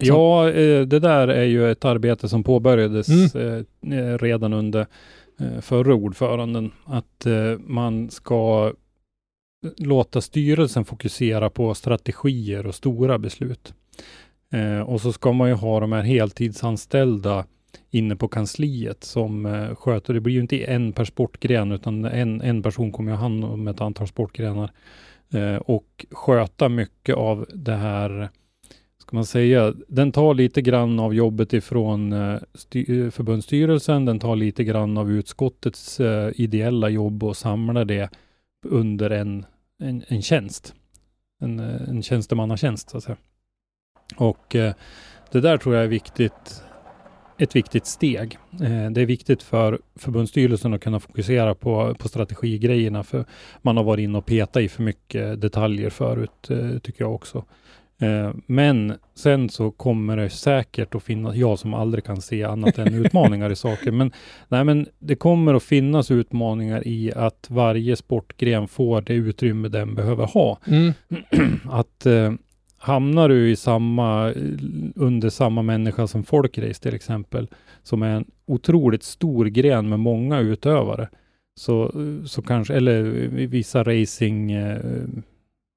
Ja, eh, det där är ju ett arbete som påbörjades eh, eh, redan under förra ordföranden. Att man ska låta styrelsen fokusera på strategier och stora beslut. Eh, och så ska man ju ha de här heltidsanställda inne på kansliet som eh, sköter, det blir ju inte en per sportgren utan en, en person kommer ju ha hand om ett antal sportgrenar. Eh, och sköta mycket av det här ska man säga, den tar lite grann av jobbet ifrån eh, eh förbundsstyrelsen, den tar lite grann av utskottets eh, ideella jobb och samlar det under en, en, en tjänst. En, eh, en tjänstemannatjänst så att säga. Och eh, det där tror jag är viktigt, ett viktigt steg. Eh, det är viktigt för förbundsstyrelsen att kunna fokusera på, på strategigrejerna, för man har varit inne och petat i för mycket detaljer förut, eh, tycker jag också. Eh, Men sen så kommer det säkert att finnas, jag som aldrig kan se annat än utmaningar i *laughs* saker, men, nej, men det kommer att finnas utmaningar i att varje sportgren får det utrymme den behöver ha.
Mm. *clears throat*
Att eh, hamnar du i samma, under samma människa som folkrace till exempel, som är en otroligt stor gren med många utövare, så, så kanske, eller vissa racing eh,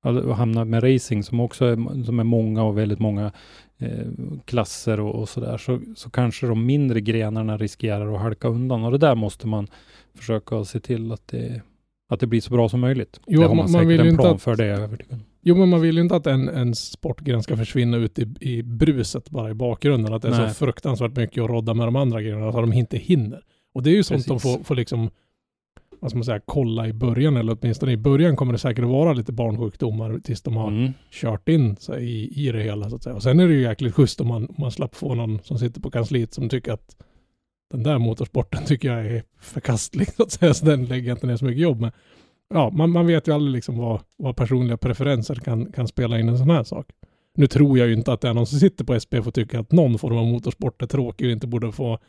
Alltså, hamna med racing som också är, som är många och väldigt många eh, klasser och, och sådär, så, så kanske de mindre grenarna riskerar att halka undan och det där måste man försöka se till att det, att det blir så bra som möjligt.
Jo,
det har man,
man-
säkert en plan
att-
för, det är jag övertygad om.
Jo, men man vill ju inte att en, en sportgren ska försvinna ut i, i bruset bara i bakgrunden. Att det är
Nej.
så fruktansvärt mycket att rodda med de andra grejerna så att de inte hinner. Och det är ju sånt de
Precis.
får, får liksom, vad ska man säga, kolla i början. Eller åtminstone i början kommer det säkert att vara lite barnsjukdomar tills de har
Mm.
kört in sig i, i det hela så att säga. Och sen är det ju jäkligt schysst om man, om man slapp få någon som sitter på kansliet som tycker att den där motorsporten *laughs* tycker jag är förkastlig så att säga. Så den lägger jag inte ner så mycket jobb med. Ja, man, man vet ju aldrig liksom vad, vad personliga preferenser kan, kan spela in en sån här sak. Nu tror jag ju inte att det är någon som sitter på SPF och tycker att någon form av motorsport är tråkig och inte borde få,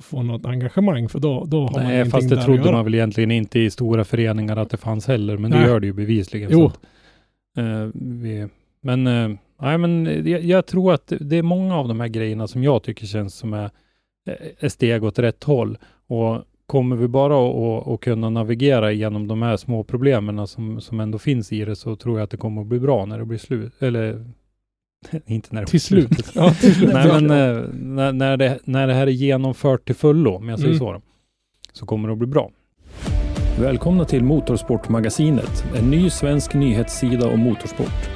få något engagemang för då, då har man
Nej,
ingenting
fast det
där att
trodde
göra.
man väl egentligen inte i stora föreningar att det fanns heller, men det
Nej.
gör det ju bevisligen.
Jo.
Så att, eh, vi, men, eh, nej, men jag, jag tror att det är många av de här grejerna som jag tycker känns som är, är steg åt rätt håll. Och kommer vi bara att, kunna navigera igenom de här små problemen som, som ändå finns i det, så tror jag att det kommer att bli bra när det blir slut. Eller *laughs* inte när det
Till slut. Ja, till slut. *laughs*
Nej, men eh, när, när, det, när det här är genomfört till fullo, om jag säger
Mm.
så, så kommer det att bli bra.
Välkomna till Motorsportmagasinet, en ny svensk nyhetssida om motorsport.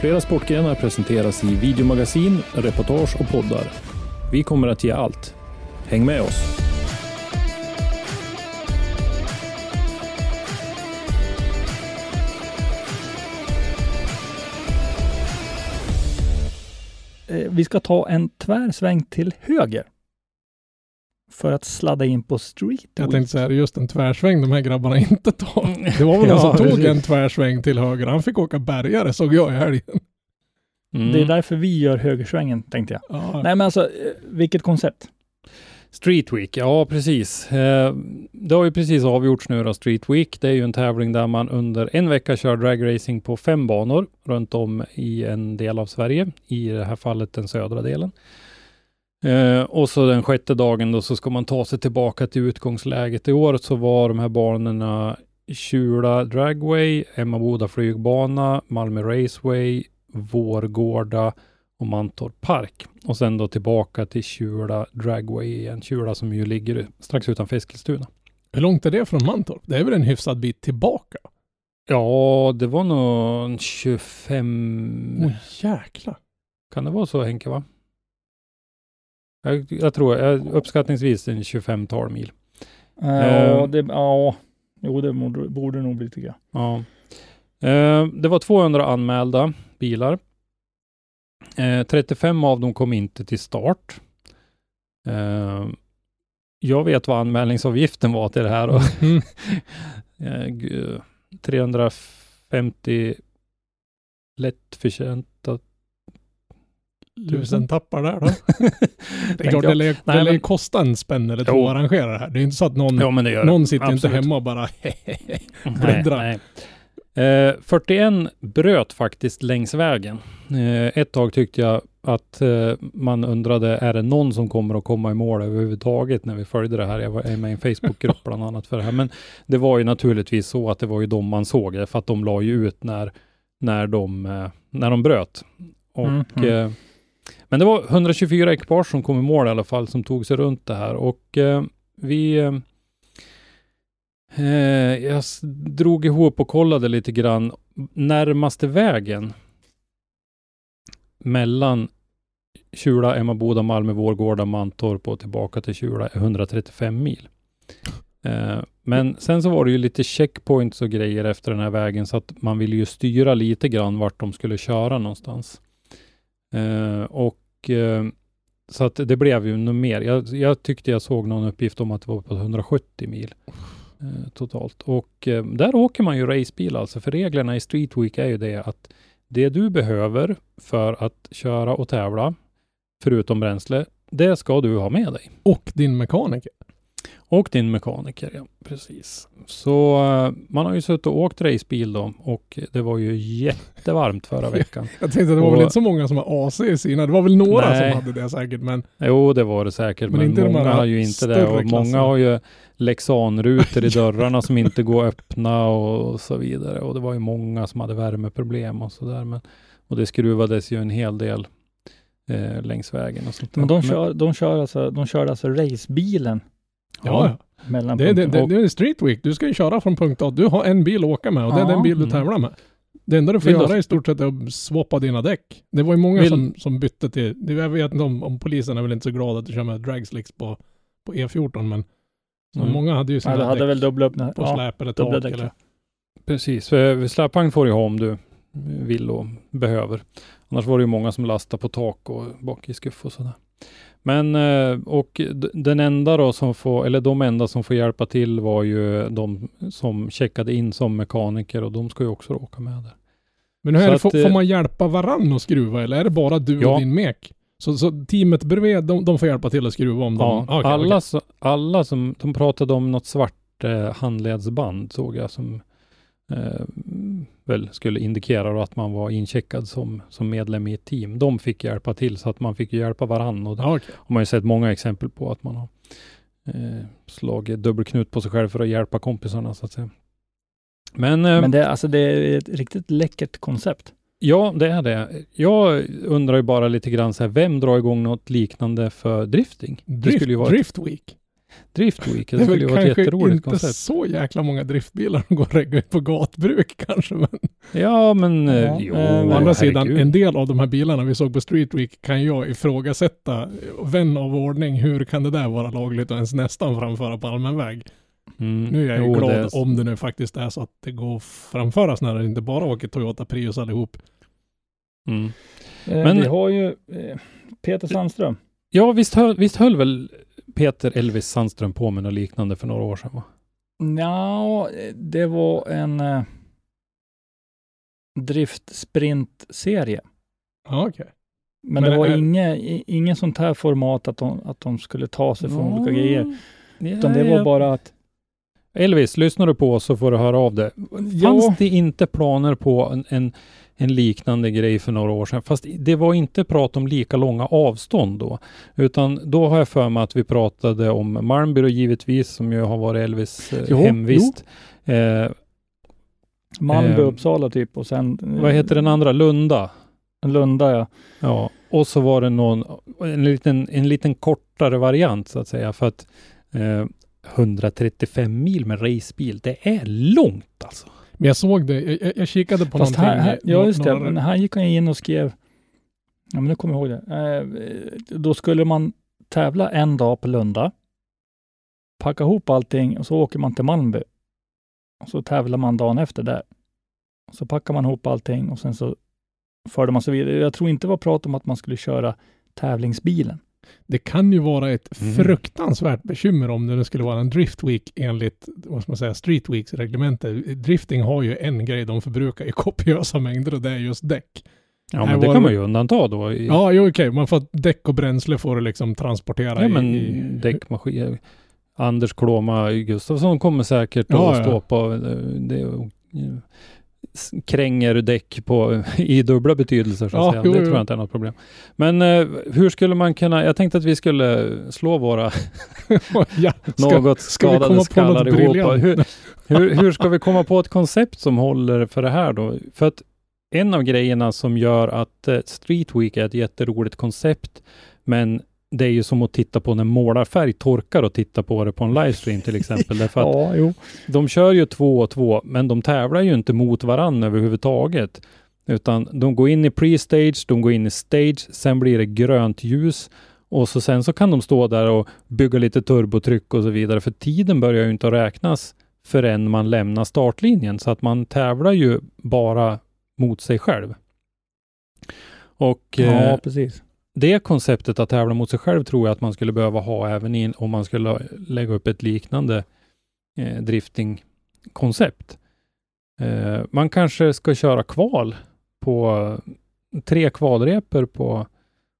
Flera sportgrenar presenteras i videomagasin, reportage och poddar. Vi kommer att ge allt. Häng med oss!
Vi ska ta en tvärsväng till höger. För att sladda in på Street
Jag tänkte säga, det är just en tvärsväng de här grabbarna inte tar. Det var väl någon *laughs*
Ja,
som tog
precis.
en tvärsväng till höger. Han fick åka bergare såg jag i helgen.
Mm.
Det är därför vi gör högersvängen, tänkte jag.
Ja.
Nej, men alltså, eh, vilket koncept.
Street Week, ja precis. Eh, det har ju precis avgjorts nu då, Street Week. Det är ju en tävling där man under en vecka kör dragracing på fem banor runt om i en del av Sverige. I det här fallet den södra delen. Eh, och så den sjätte dagen då så ska man ta sig tillbaka till utgångsläget. I år så var de här banorna Kjula Dragway, Emmaboda flygbana, Malmö Raceway, Vårgårda och Mantorp Park. Och sen då tillbaka till Kjula Dragway igen. Kjula som ju ligger strax utanför Eskilstuna.
Hur långt är det från Mantorp? Det är väl en hyfsad bit tillbaka?
Ja, det var nog en 25...
Oj jäklar.
Kan det vara så Henke va? Jag, jag tror jag, uppskattningsvis en 25-tal mil.
Ja,
Eh.
det, ja, jo, det borde, borde nog bli tycker jag.
Ja. Eh, det var 200 anmälda bilar. Eh, 35 av dem kom inte till start. Eh, jag vet vad anmälningsavgiften var till det här. Och
Mm. *laughs*
eh, gu- 350 lättförtjänta
Tusen tappar där då. *laughs* Det är klart, det lär,
Nej,
det
men-
kosta en spänn eller två
Jo.
att arrangera det här. Det är inte så att någon,
det.
någon sitter inte
Absolut.
hemma och bara *laughs*
Nej,
bläddra.
nej. Eh, 41 bröt faktiskt längs vägen. Eh, ett tag tyckte jag att eh, man undrade, är det någon som kommer att komma i mål överhuvudtaget när vi följde det här? Jag var med i en Facebookgrupp *laughs* bland annat för det här. Men det var ju naturligtvis så att det var ju de man såg, för att de la ju ut när, när, de, eh, när de bröt. Och,
Mhm.
eh, men det var 124 ekipage som kom i mål i alla fall, som tog sig runt det här. Och eh, vi Eh, jag drog ihop och kollade lite grann. Närmaste vägen mellan Kjula, Emmaboda, Malmö, Vårgårda, Mantorp och tillbaka till Kjula är 135 mil. Eh, men sen så var det ju lite checkpoints och grejer efter den här vägen så att man ville ju styra lite grann vart de skulle köra någonstans. Eh, och så att det blev ju nog mer. Jag, jag tyckte jag såg någon uppgift om att det var på 170 mil eh, totalt. Och eh, där åker man ju racebil alltså, för reglerna i Street Week är ju det att det du behöver för att köra och tävla, förutom bränsle, det ska du ha med dig.
Och din mekaniker.
Och din mekaniker, ja. Precis. Så eh, man har ju suttit och åkt racebil då och det var ju jättevarmt förra *laughs* veckan.
Jag tänkte att det var
Och-
väl inte så många som har AC i sina. Det var väl några
Nej.
som hade det säkert, men
Jo, det var det säkert,
Men
men,
inte de
många
här
har ju inte det. Och många har ju Lexanrutor i *laughs* dörrarna som inte går att öppna och så vidare. Och det var ju många som hade värmeproblem och sådär. Men, och det skruvades ju en hel del eh, längs vägen och sånt där.
Men de kör, de kör alltså, de kör alltså racebilen
ja, ja.
mellan
Det, är- det, det, det är Street Week. Du ska ju köra från punkt A. Du har en bil att åka med och det är den bil du
Mm.
tävlar med. Det enda du får göra i stort sett är att swappa dina däck. Det var ju många
Vill-
som, som bytte till, det- jag vet inte om, om polisen är väl inte så glada att du kör med dragslicks på, på E14 men
Mm.
många hade ju sina
ja, hade
däck
väl dubbla öppna.
på
Ja,
släp eller tak
däck.
eller
Precis, för släpvagn får du ha om du vill och behöver. Annars var det ju många som lastade på tak och bak i skuff och sådär. Men eh, och den enda då som får, eller de enda som får hjälpa till var ju de som checkade in som mekaniker och de ska ju också åka med där.
Men hur är det,
att,
får,
eh,
får man hjälpa varann att skruva eller är det bara du
Ja.
och din mek? Så, så teamet bredvid, de, de får hjälpa till att skruva om
Ja,
de... Okej,
alla,
okej.
Så, alla som, de pratade om något svart eh, handledsband såg jag som eh, väl skulle indikera då att man var incheckad som, som medlem i ett team. De fick hjälpa till så att man fick hjälpa varann och det
okej.
har man ju sett många exempel på att man har eh, slagit dubbelknut på sig själv för att hjälpa kompisarna så att säga. Men, eh,
Men det, alltså, det är ett riktigt läckert koncept.
ja, det är det. Jag undrar ju bara lite grann så här, vem drar igång något liknande för drifting? det
Drift,
skulle ju vara
Drift Week.
Drift Week. Det, *laughs*
Det är
skulle ju vara ett
kanske
jätteroligt
inte
koncept.
så jäkla många driftbilar som går att regga ut på gatbruk *laughs* kanske. Men
Ja, men eh,
Ja,
jo,
eh,
å andra sidan,
herregud.
en del av de här bilarna vi såg på Street Week kan jag ifrågasätta. Vän av ordning, hur kan det där vara lagligt och ens nästan framföra på allmän väg?
Mm,
Nu är jag ju
jo,
glad
det är-
om det nu faktiskt är så att det går att framföras när det inte bara åker Toyota Prius allihop.
Mm.
Eh,
Men-
Vi har ju eh, Peter Sandström.
Ja, visst höll, visst höll väl Peter Elvis Sandström på med något liknande för några år sedan? Va?
Ja, det var en eh, drift-sprint-serie.
Ja, okej.
Men,
Men
det var
är-
inge, sånt här format att de, att de skulle ta sig från olika grejer.
Ja,
Utan det var
ja.
bara att
Elvis, lyssnar du på oss så får du höra av dig. Fanns det inte planer på en, en, en liknande grej för några år sedan? Fast det var inte prat om lika långa avstånd då. Utan då har jag för mig att vi pratade om Malmby givetvis, som ju har varit Elvis eh,
Jo,
hemvist. Eh,
Malmö,
Eh,
Uppsala typ och sen...
vad heter den andra? Lunda?
Lunda ja.
Ja, och så var det någon, en liten, en liten kortare variant så att säga. För att eh, 135 mil med racebil, det är långt alltså.
Men jag såg det, jag, jag, kikade på
Fast
någonting.
här, här, ja just det, men här gick han in och skrev, ja men nu kommer jag ihåg det. Eh, då skulle man tävla en dag på Lunda, packa ihop allting och så åker man till Malmby. Och så tävlar man dagen efter där. Så packar man ihop allting och sen så förde man sig vidare. Jag tror inte det var prat om att man skulle köra tävlingsbilen.
Det kan ju vara ett
Mm.
fruktansvärt bekymmer om det nu skulle vara en drift week enligt, vad ska man säga, street weeks reglemente. Drifting har ju en grej de förbrukar i *laughs* kopiösa mängder och det är just däck.
Ja, men det kan
det-
man ju undanta då. I,
Ja, jo okej, man får däck och bränsle får du liksom transportera
ja men
i, i
däckmaskin. Anders Klåma Gustafsson kommer säkert
Ja,
att
ja.
stå på eh, det, kränger däck på, i dubbla betydelser så att
Ja,
säga.
jo,
det
jo.
tror jag inte är något problem. Men eh, hur skulle man kunna, jag tänkte att vi skulle slå våra *laughs*
ja, ska,
något skadade skallar ihop. Hur, hur, hur ska vi komma på ett koncept som håller för det här då? För att en av grejerna som gör att eh, Street Week är ett jätteroligt koncept, men det är ju som att titta på när målarfärg torkar och titta på det på en livestream till exempel. *laughs* Därför att
Ja, jo.
de kör ju två och två, men de tävlar ju inte mot varandra överhuvudtaget. Utan de går in i pre-stage, de går in i stage, sen blir det grönt ljus och så sen så kan de stå där och bygga lite turbotryck och så vidare. För tiden börjar ju inte räknas förrän man lämnar startlinjen. Så att man tävlar ju bara mot sig själv. Och
Ja,
eh,
precis
det konceptet att tävla mot sig själv tror jag att man skulle behöva ha även in, om man skulle lägga upp ett liknande eh, driftingkoncept. Eh, man kanske ska köra kval på tre kvalreper på,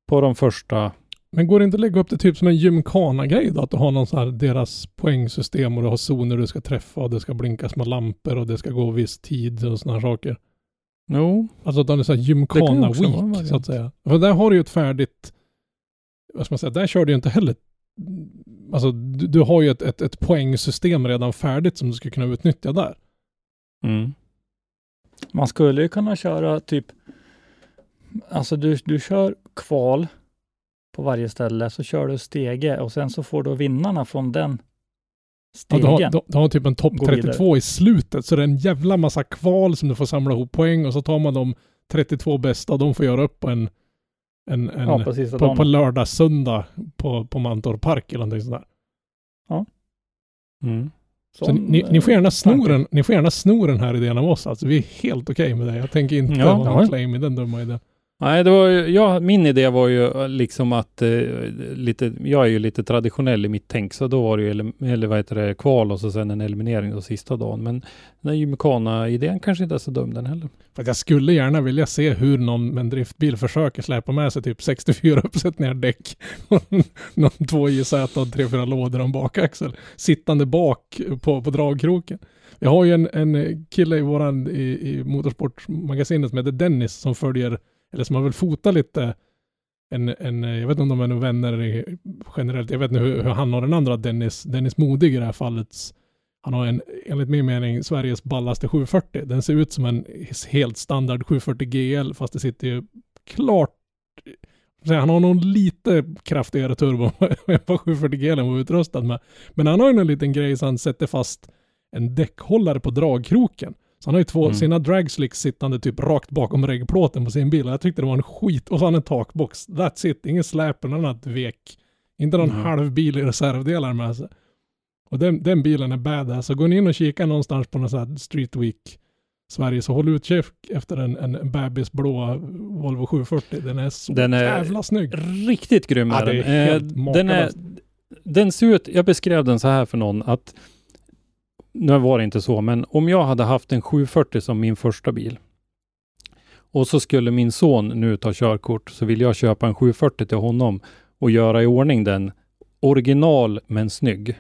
på de första.
Men går det inte att lägga upp det typ som en gymkana-grej då? Att du har någon så här deras poängsystem och du har zoner du ska träffa och det ska blinka små lampor och det ska gå viss tid och sådana saker.
Jo,
Alltså att det är så här gymkana-week så att säga. För där har du ju ett färdigt, vad ska man säga, där kör du ju inte heller, alltså du, du har ju ett, ett, ett poängsystem redan färdigt som du ska kunna utnyttja där.
mm.
Man skulle ju kunna köra typ, alltså du, du kör kval på varje ställe, så kör du stege och sen så får du vinnarna från den
Ja,
stegen.
du, har, du, du har typ en topp
Gå
32 i slutet, så det är en jävla massa kval som du får samla ihop poäng och så tar man de 32 bästa och de får göra upp på en, en, en
ja, på sista
på, på lördag, söndag på, på Mantorp Park eller någonting sådär.
Mm.
Så
Sån,
ni, ni, får gärna sno
tanke.
den, ni får gärna sno den här idén av oss alltså. Vi är helt okej med det. Jag tänker inte
Ja,
ha någon
ja.
claim i den dumma idén.
Nej, det var ju, ja, min idé var ju eh, liksom att eh, lite, jag är ju lite traditionell i mitt tänk, så då var det ju, ele- eller vad heter det, kval och så sen en eliminering då sista dagen. Men den här gymkana-idén kanske inte är så dum den heller.
För att jag skulle gärna vilja se hur någon med en driftbil försöker släpa med sig typ 64 uppsättningar däck. *laughs* någon 2JZ och 3-4 lådor och en bakaxel. Sittande bak på, på dragkroken. Jag har ju en, en kille i våran, i, i motorsportmagasinet som heter Dennis som följer, eller som har väl fotat lite en, en, jag vet inte om de är några vänner generellt, jag vet inte hur, hur han och den andra Dennis, Dennis Modig i det här fallet, han har en, enligt min mening, Sveriges ballaste 740. Den ser ut som en helt standard 740 GL, fast det sitter ju klart han har någon lite kraftigare turbo *laughs* än vad 740 GL var utrustad med. Men han har ju en liten grej så han sätter fast en däckhållare på dragkroken. Så han har ju två,
Mm.
sina dragslicks sittande typ rakt bakom reggplåten på sin bil. Jag tyckte det var en skit. Och så han en takbox. That's it. Ingen släp eller annat vek. Inte någon
Mm.
halv bil i reservdelar med sig. Och den, den bilen är badass. Så går ni in och kikar någonstans på någon sån här Street Week Sverige. Så håll utkik efter en, en bebisblå Volvo 740. Den är så
Den är
jävla snygg.
Riktigt grym
Ja,
är
det
den.
är
Eh, den, är, den ser ut, jag beskrev den så här för någon att nu var det inte så, men om jag hade haft en 740 som min första bil och så skulle min son nu ta körkort så vill jag köpa en 740 till honom och göra i ordning den original men snygg.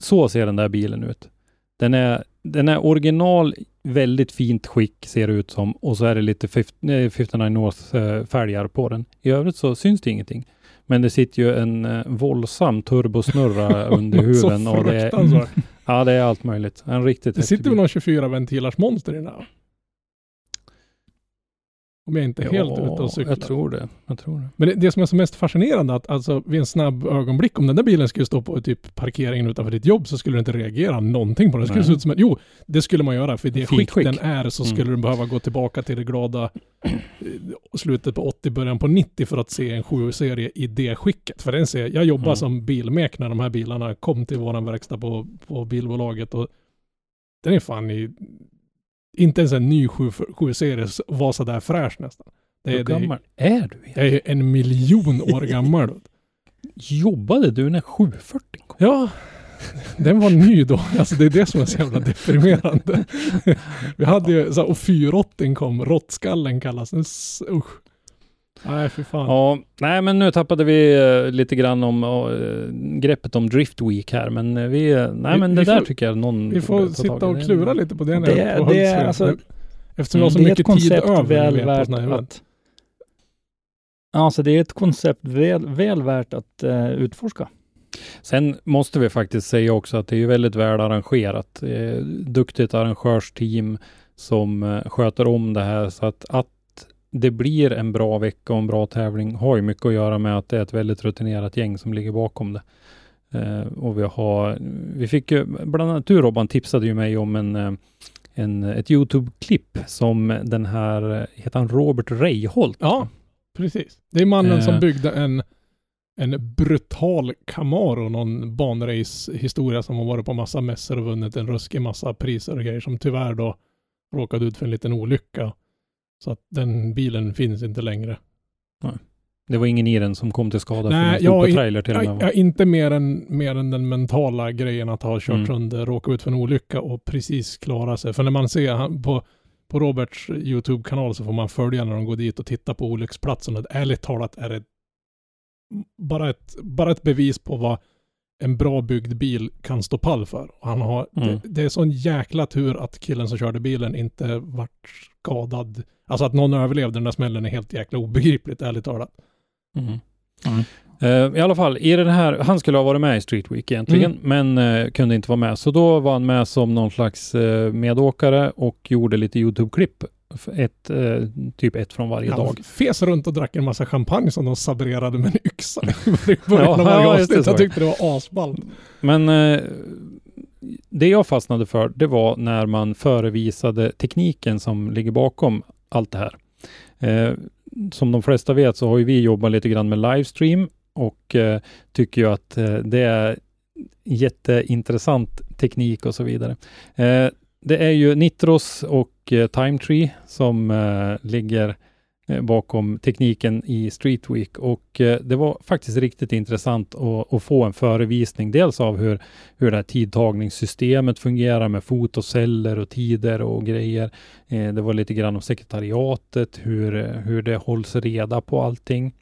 Så ser den där bilen ut. Den är, den är original, väldigt fint skick ser det ut som och så är det lite 50, 59 North eh, fälgar på den. I övrigt så syns det ingenting. Men det sitter ju en eh, våldsam turbosnurra *laughs* under huven och det är, ja, det är allt möjligt. En riktigt
Det sitter väl
bil.
någon 24 ventilars monster i den här? Om jag inte är helt ute och cyklar.
Jag tror det. Jag tror det.
Men det, det som är så mest fascinerande att alltså vid en snabb ögonblick, om den där bilen skulle stå på typ parkeringen utanför ditt jobb så skulle du inte reagera någonting på den. Det skulle
Nej.
se ut som en, jo, det skulle man göra för i det skick, den är så
Mm.
skulle den behöva gå tillbaka till det glada eh, slutet på 80, början på 90 för att se en 7-serie i det skicket. För den ser, jag jobbar
Mm.
som bilmek när de här bilarna kom till våran verkstad på, på bilbolaget och den är fan i, inte ens en ny 7-serie var sådär fräsch nästan. Det
Hur
är, det,
gammal är du?
jag är en miljon år *laughs* gammal.
Jobbade du när 740 kom?
Ja, den var ny då. Alltså det är det som är så jävla *laughs* deprimerande. Vi hade ju, så här, och 480 kom, råttskallen kallas den. Usch. Nej, för fan.
Ja, nej men nu tappade vi eh, lite grann om eh, greppet om Drift Week här, men eh, vi, nej
Vi-
men
vi
det där
får-
tycker jag någon
Vi får sitta och
Det-
klura lite på det
Det-
på
det alltså-
Eftersom vi har så
det
mycket tid över
väl
vet,
värt
här
att... Alltså det är ett koncept väl, väl värt att utforska.
Sen måste vi faktiskt säga också att det är väldigt väl arrangerat. Eh, duktigt arrangörsteam som sköter om det här så att, att det blir en bra vecka och en bra tävling har ju mycket att göra med att det är ett väldigt rutinerat gäng som ligger bakom det. Eh, och vi har, vi fick ju, bland annat du Robban tipsade ju mig om en, eh, en ett Youtube-klipp som den här, eh, heter han Robert Reiholt?
Ja, precis. Det är mannen
Eh.
som byggde en, en brutal Camaro, någon banrace-historia som har varit på massa mässor och vunnit en ruskig massa priser och grejer som tyvärr då råkade ut för en liten olycka. Så att den bilen finns inte längre.
Det var ingen i den som kom till skada för
Nej,
den
jag
på
in-
trailer till.
Ja, ja, inte mer än, mer än den mentala grejen att ha kört
Mm.
sönder, råka ut för en olycka och precis klara sig. För när man ser han, på, på Roberts YouTube-kanal så får man följa när de går dit och tittar på olycksplatsen. Och ärligt talat är det bara ett, bara ett bevis på vad en bra byggd bil kan stå pall för. Och han har,
Mm.
det, det är sån jäkla tur att killen som körde bilen inte vart skadad. Alltså att någon överlevde den där smällen är helt jäkla obegripligt, ärligt talat.
Mm.
Mm.
Eh, I alla fall, i den här, han skulle ha varit med i Street Week egentligen,
Mm.
men eh, kunde inte vara med. Så då var han med som någon slags eh, medåkare och gjorde lite YouTube-klipp. Ett, typ ett från varje
Han
dag.
fes runt och drack en massa champagne som de sabrerade med en yxa i *laughs* början
Ja,
av varje
ja, just det,
avsnitt.
så.
Jag tyckte det var asballt.
Men det jag fastnade för, det var när man förevisade tekniken som ligger bakom allt det här. Eh, som de flesta vet så har ju vi jobbat lite grann med livestream och eh, tycker ju att eh, det är jätteintressant teknik och så vidare. Eh, det är ju Nitros och eh, Timetree som eh, ligger eh, Eh, bakom tekniken i Street Week och eh, det var faktiskt riktigt intressant att, att få en förevisning. Dels av hur, hur det här tidtagningssystemet fungerar med fotoceller och tider och grejer. Eh, det var lite grann om sekretariatet, hur, hur det hålls reda på allting.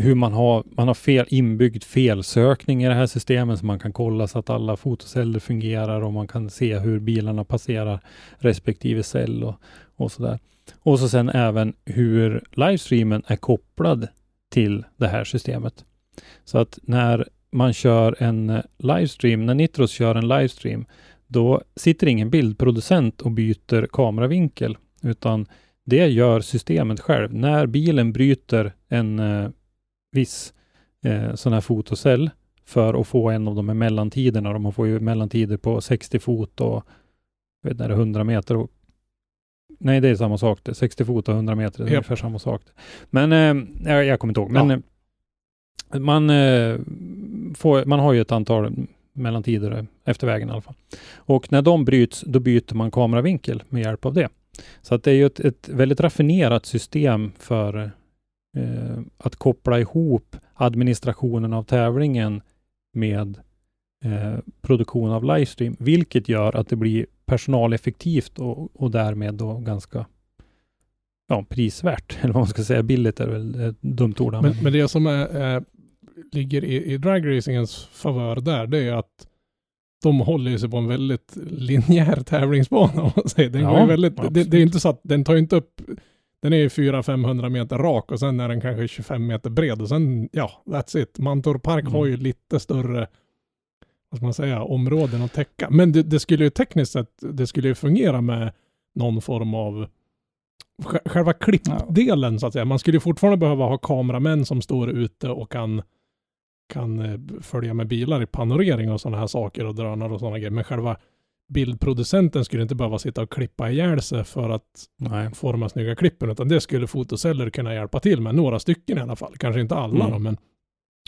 Hur man har, man har fel, inbyggd felsökning i det här systemet så man kan kolla så att alla fotoceller fungerar och man kan se hur bilarna passerar respektive cell och, och sådär. Och så sen även hur livestreamen är kopplad till det här systemet. Så att när man kör en livestream, när Nitros kör en livestream, då sitter ingen bildproducent och byter kameravinkel, utan det gör systemet själv. När bilen bryter en eh, viss eh, sån här fotocell för att få en av de här mellantiderna, de får ju mellantider på 60 fot och jag vet inte, är det 100 meter och Nej, det är samma sak. Det. 60 fot och 100 meter, det är
Japp.
ungefär samma sak. Men eh, jag, jag kommer inte ihåg. Men
Ja.
eh, man, eh, får, man har ju ett antal mellan tider efter vägen i alla fall. Och när de bryts, då byter man kameravinkel med hjälp av det. Så att det är ju ett, ett väldigt raffinerat system för eh, att koppla ihop administrationen av tävlingen med eh, produktion av livestream, vilket gör att det blir personaleffektivt och, och därmed då ganska ja, prisvärt, *laughs* eller vad man ska säga. Billigt är väl ett dumt ord.
Men, men det som är, eh, ligger i, i dragracingens favör där, det är att de håller sig på en väldigt linjär tävlingsbana om man säger. Den
Ja,
går väldigt, det, det är inte så att den tar inte upp, den är ju 400-500 meter rak och sen är den kanske 25 meter bred och sen, ja, that's it. Mantorp Park
Mm.
har ju lite större, vad ska man säga, områden att täcka. Men det, det skulle ju tekniskt sett, det skulle ju fungera med någon form av sj- själva klippdelen så att säga. Man skulle ju fortfarande behöva ha kameramän som står ute och kan kan eh, följa med bilar i panorering och sådana här saker och drönare och sådana grejer. Men själva bildproducenten skulle inte behöva sitta och klippa ihjäl sig för att
Nej.
få de här snygga klippen, utan det skulle fotoceller kunna hjälpa till med. Några stycken i alla fall, kanske inte alla
Mm.
då, men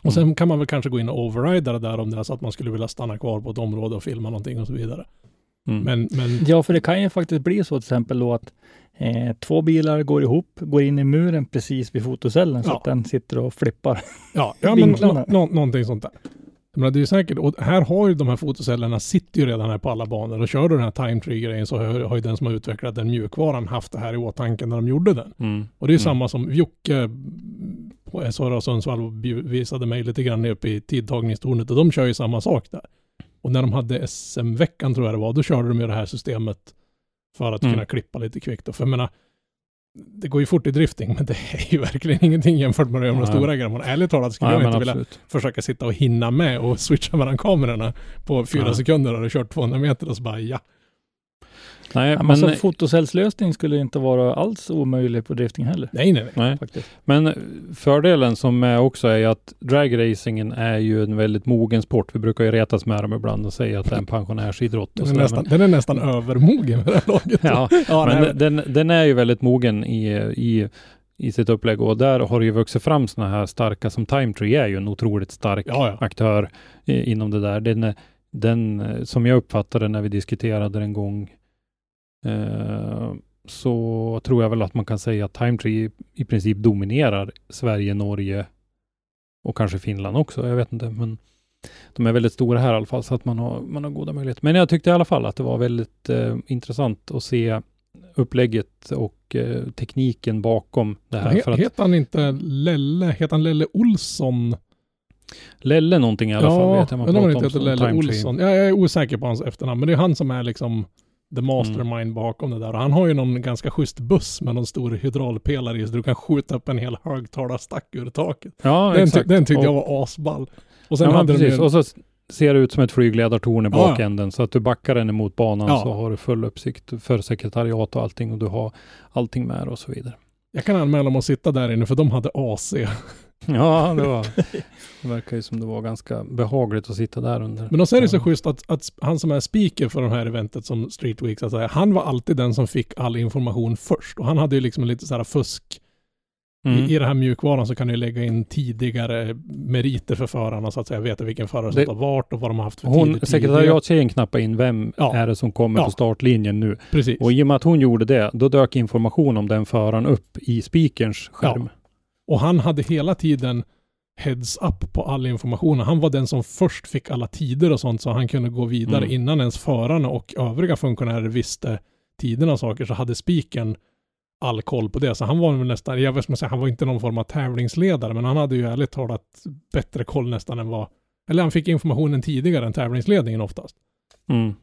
och sen kan man väl kanske gå in och overrida det där om det är så att man skulle vilja stanna kvar på ett område och filma någonting och så vidare.
Mm.
Men, men
Ja, för det kan ju faktiskt bli så till exempel då att eh, två bilar går ihop, går in i muren precis vid fotocellen så
Ja.
att den sitter och flippar.
Ja, *laughs* ja men nå, någonting sånt där. Men det är ju säkert, och här har ju de här fotocellerna sitter ju redan här på alla banor och kör du den här time tree grejen så har, har ju den som har utvecklat den mjukvaran haft det här i åtanke när de gjorde den.
Mm.
Och det är ju
Mm.
samma som Jocke på och Sundsvall visade mig lite grann uppe i tidtagningstornet och de kör ju samma sak där. Och när de hade SM-veckan tror jag det var, då körde de ju det här systemet för att
Mm.
kunna klippa lite kvickt. Och För jag menar, det går ju fort i drifting, men det är ju verkligen ingenting jämfört med de
Nej.
stora. Men Ärligt talat skulle
Nej,
jag inte vilja
absolut.
försöka sitta och hinna med och *laughs* switcha mellan kamerorna på fyra
Nej.
sekunder och kört 200 meter och så bara ja.
Nej,
Ja,
men,
men alltså, fotocellslösning skulle inte vara alls omöjlig på drifting heller.
Nej, nej, nej.
nej.
Faktiskt.
men fördelen som är också är att dragracingen är ju en väldigt mogen sport. Vi brukar ju retas med dem ibland och säga att det är en pensionärsidrott.
Den
Och
är,
sådär,
nästan, den är nästan övermogen med det här laget. *laughs*
Ja,
ja
men
nej,
den, den är ju väldigt mogen i, i, i sitt upplägg och där har det ju vuxit fram sådana här starka som Time Tree är ju en otroligt stark
ja, ja.
aktör inom det där. Den, den, eh, som jag uppfattade när vi diskuterade den en gång, eh, så tror jag väl att man kan säga att Time Tree i, princip dominerar Sverige, Norge och kanske Finland också. Jag vet inte, men de är väldigt stora här i alla fall, så att man har, man har goda möjligheter. Men jag tyckte i alla fall att det var väldigt eh, intressant att se upplägget och eh, tekniken bakom det här.
He,
för att
heter han inte Lelle, heter han Lelle Olsson?
Lelle någonting i alla fall vet jag man
om
pratar
han inte
om
heter Lelle. Olsson. Ja, jag är osäker på hans efternamn, men det är han som är liksom the mastermind
Mm.
bakom det där. Och han har ju någon ganska schysst buss med någon stor hydraulpelare i, så du kan skjuta upp en hel högtalarstack ur taket.
Ja,
Den, ty,
exakt.
den tyckte
och,
jag var asball. Och sen
ja,
hade de
precis.
ju,
Och så ser det ut som ett flygledartorn i
Ja, ja.
bakänden. Så att du backar den emot banan
Ja.
så har du full uppsikt för sekretariat och allting och du har allting med och så vidare.
jag kan anmäla mig att sitta där inne för de hade AC.
Ja, det var... *laughs* Det verkar ju som det var ganska behagligt att sitta där under.
Men också är det så
Ja.
schysst att, att han som är speaker för det här eventet som Street Week, så att säga, han var alltid den som fick all information först. Och han hade ju liksom lite så här fusk.
Mm.
I, I det här mjukvaran så kan du lägga in tidigare meriter för förarna så att säga, veta vilken förare som tar vart och vad de har haft för
Hon,
tider tidigare.
sekretariattjejen knappade in vem
Ja.
är det som kommer
Ja.
på startlinjen nu.
Precis.
Och i och med att hon gjorde det, då dök information om den föraren upp i speakerns skärm.
Och han hade hela tiden heads up på all information. Han var den som först fick alla tider och sånt så han kunde gå vidare
Mm.
innan ens förarna och övriga funktionärer visste tiderna och saker så hade spiken all koll på det. Så han var väl nästan, jag vet inte, han var inte någon form av tävlingsledare men han hade ju ärligt talat bättre koll nästan än vad, eller han fick informationen tidigare än tävlingsledningen oftast.
Mm.